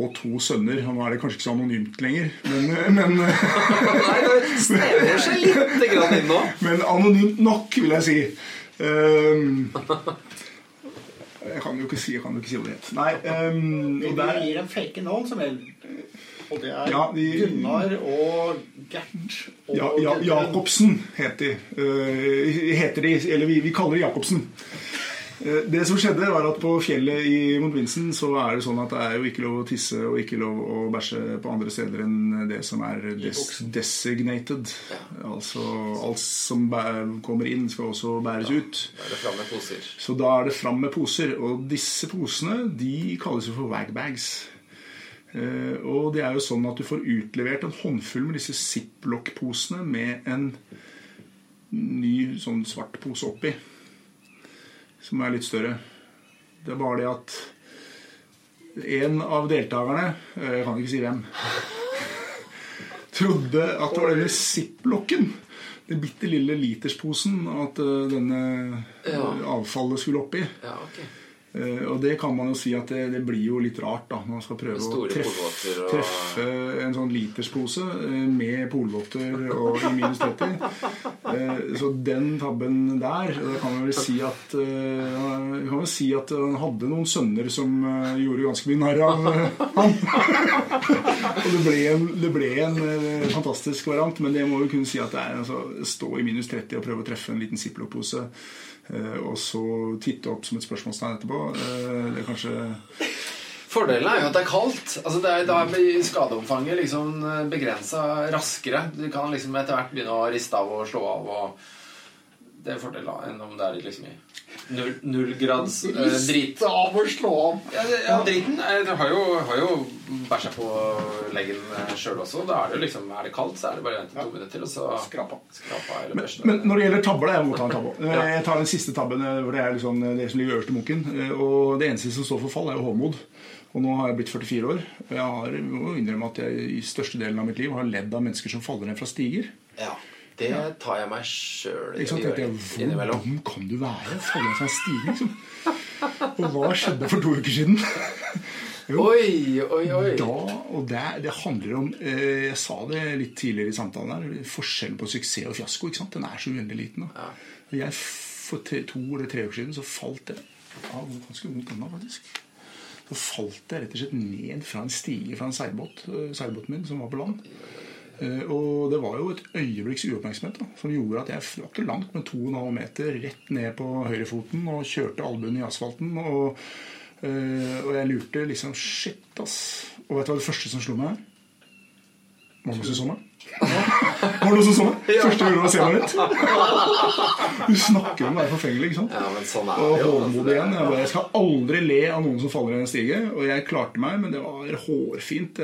og to sønner. Og nå er det kanskje ikke så anonymt lenger, men, eh, men, Nei, det snevrer seg litt grann inn nå. men anonymt nok, vil jeg si. Um, jeg kan jo ikke si, jeg kan jo ikke si hva det het. Nei, um, og der, gir dem fake navn, som er Og det er Ja, de, Gunnar og Gert og ja, ja, Jacobsen heter de. Uh, heter de. Eller vi, vi kaller det Jacobsen. Uh, Det som skjedde, var at på fjellet i Montvinsen så er det sånn at det er jo ikke lov å tisse og ikke lov å bæsje på andre steder enn det som er des designated. Altså alt som kommer inn, skal også bæres ut. Da er det fram med poser. Så da er det fram med poser. Og disse posene de kalles jo for wagbags. Eh, og det er jo sånn at du får utlevert en håndfull med disse ziplock-posene med en ny sånn svart pose oppi. Som er litt større. Det er bare det at en av deltakerne, eh, jeg kan ikke si hvem, trodde at det var denne ziplocken, den bitte lille litersposen, at eh, denne Ja. avfallet skulle oppi. Ja, ok. Eh, Og det kan man jo si at det, det blir jo litt rart da når man skal prøve å treffe, og- treffe en sånn literspose uh, med polvotter og i minus 30. Uh, Så den tabben der Da kan man vel si at uh, kan vel si at han hadde noen sønner som eh, gjorde ganske mye narr av eh, han. Og det ble en, det ble en eh, fantastisk variant, men det må jo kunne si at det er altså, stå i minus 30 og prøve å treffe en liten ziplock-pose. Eh, Og så titte opp som et spørsmålstegn etterpå. eh, Det er kanskje Fordelen er jo at det er kaldt. Altså det er, da blir skadeomfanget liksom begrensa raskere. Du kan liksom etter hvert begynne å riste av og slå av. og Det er fordelen da, enn om det er liksom i null, nullgrads eh, drit. Av å slå av. Ja, det, ja, driten er, du har jo, har jo bæsja på leggen sjøl også. Da er det jo liksom, er det kaldt, så er det bare å vente to minutter, og så Skrapa. skrapa eller men, men når det gjelder tabber, da, jeg må ta en tabbe. Eh, Ja. Jeg tar den siste tabben, eh, hvor det er liksom det som ligger øverst i munken. Eh, Og det eneste som står for fall, er jo hovmod. Og nå har jeg blitt 44 år. Og jeg har, må innrømme at jeg i største delen av mitt liv har ledd av mennesker som faller ned fra stiger. Ja, det tar jeg meg sjøl i tenkte, Hvor dum kan du være? Falle seg fra en liksom. Og hva skjedde for to uker siden? Jo, Oi, oi, oi. Da, og det, det handler om eh, Jeg sa det litt tidligere i samtalen her. Forskjellen på suksess og fiasko. ikke sant? Den er så uendelig liten. Da. Ja. Jeg, for tre, to eller tre uker siden så falt jeg ja, ganske vondt ennå, faktisk. Så falt jeg rett og slett ned fra en stige fra en seilbåt, eh, seilbåten min som var på land. Eh, Og det var jo et øyeblikks uoppmerksomhet da, som gjorde at jeg var ikke langt, men 2,5 meter rett ned på høyrefoten og kjørte albuen i asfalten. Og, eh, og jeg lurte liksom Shit, ass. Og vet du hva det første som slo meg? Var det noen som så meg? Var det noe som så meg? Første gang jeg ser meg rett. Du snakker om å være forfengelig, ikke sant? Ja, men sånn er Og det jo. igjen. Jeg, bare, jeg skal aldri le av noen som faller i en stige. Og jeg klarte meg, men det var hårfint.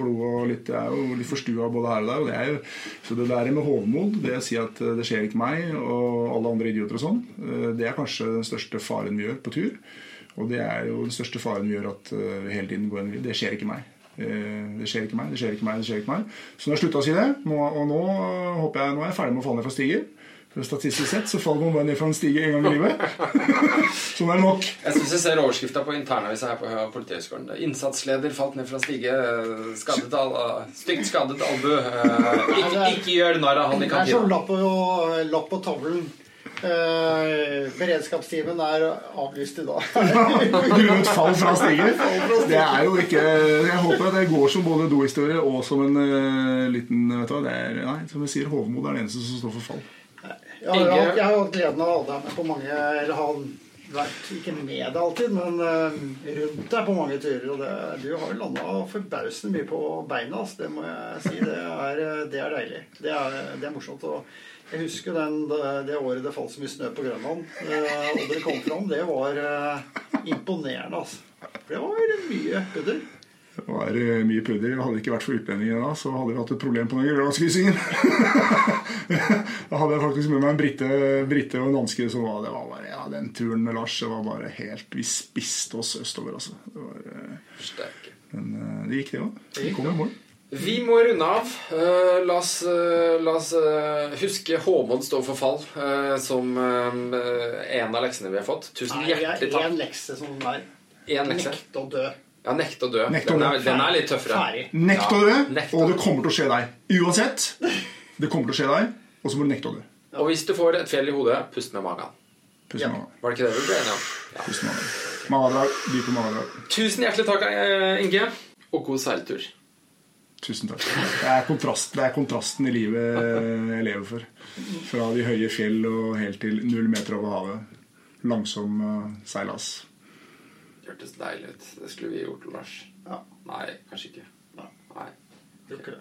Blod og litt, jeg er jo litt forstua både her og der. Og det er jo, så det der med hovmod, det å si at eh, det skjer ikke meg og alle andre idioter og sånn, eh, det er kanskje den største faren vi gjør på tur. Og det er jo den største faren vi gjør at eh, hele tiden går en Det skjer ikke meg. Eh, Det skjer ikke meg, det skjer ikke meg, det skjer ikke meg. Så nå har jeg slutta å si det. Nå, og nå håper jeg, nå er jeg ferdig med å falle ned fra stiger. For Statistisk sett så faller man bare ned fra en stige en gang i livet. sånn er det nok. Jeg synes jeg ser overskrifta på internavisa her på Politihøgskolen. Innsatsleder falt ned fra stige. Skadet al stygt skadet albue. Eh, Ikke, ikke gjør narr av han i Det er som lapp på, lapp på tavlen. Eh, beredskapstimen er avlyst i dag. Grunnet fall fra stiger. Det er jo ikke Jeg håper at det går som både dohistorie og som en uh, liten vet du det er, Nei, som jeg sier, hovmod er den eneste som står for fall. Jeg har, jeg har hatt gleden av å ha deg med på mange Eller har vært ikke med alltid, men eh, rundt deg på mange turer. Og det, du har jo landa forbausende mye på beina. Altså, Det må jeg si. Det er, eh, det er deilig. Det er, det er morsomt. Og jeg husker den, det året det falt så mye snø på Grønland, eh, og dere kom fram. Det var eh, imponerende, altså. For det var mye pudder. Det var eh, mye pudder. Hadde det ikke vært for utlendingene da, så hadde vi hatt et problem på den Grønlandskryssingen. da hadde jeg faktisk med meg en brite, brite og en danske. Så var det var bare, ja, den turen med Lars det var bare helt Vi spiste oss østover, altså. Det var, eh, men eh, det gikk, det òg. Vi kom i mål. Vi må runde av. Uh, la oss, uh, la oss uh, huske Håmod står for fall eh, som eh, en av leksene vi har fått. Tusen Nei, hjertelig er takk. én lekse som den der lekse. nekte å dø. Ja, nekte å dø. Nekt å Den, er, den er litt tøffere. Ferdig. Nekt å dø, nekt og det kommer til å skje deg. Uansett. Det kommer til å skje deg, og så må du nekte å dø. Og hvis du får et fjell i hodet, pust med magen. Pust med magen. Var det ikke det vi ble enige om? Ja. Pust med magen. Magedrag. Dype magedrag. Tusen hjertelig takk, Inge. Og god seiltur. Tusen takk. Det er, kontrast, det er kontrasten i livet jeg lever for. Fra de høye fjell og helt til null meter over havet. Langsom seilas. Hørtes deilig ut. Det skulle vi gjort, Lars. Ja. Nei, kanskje ikke. Nei. Nei. Det.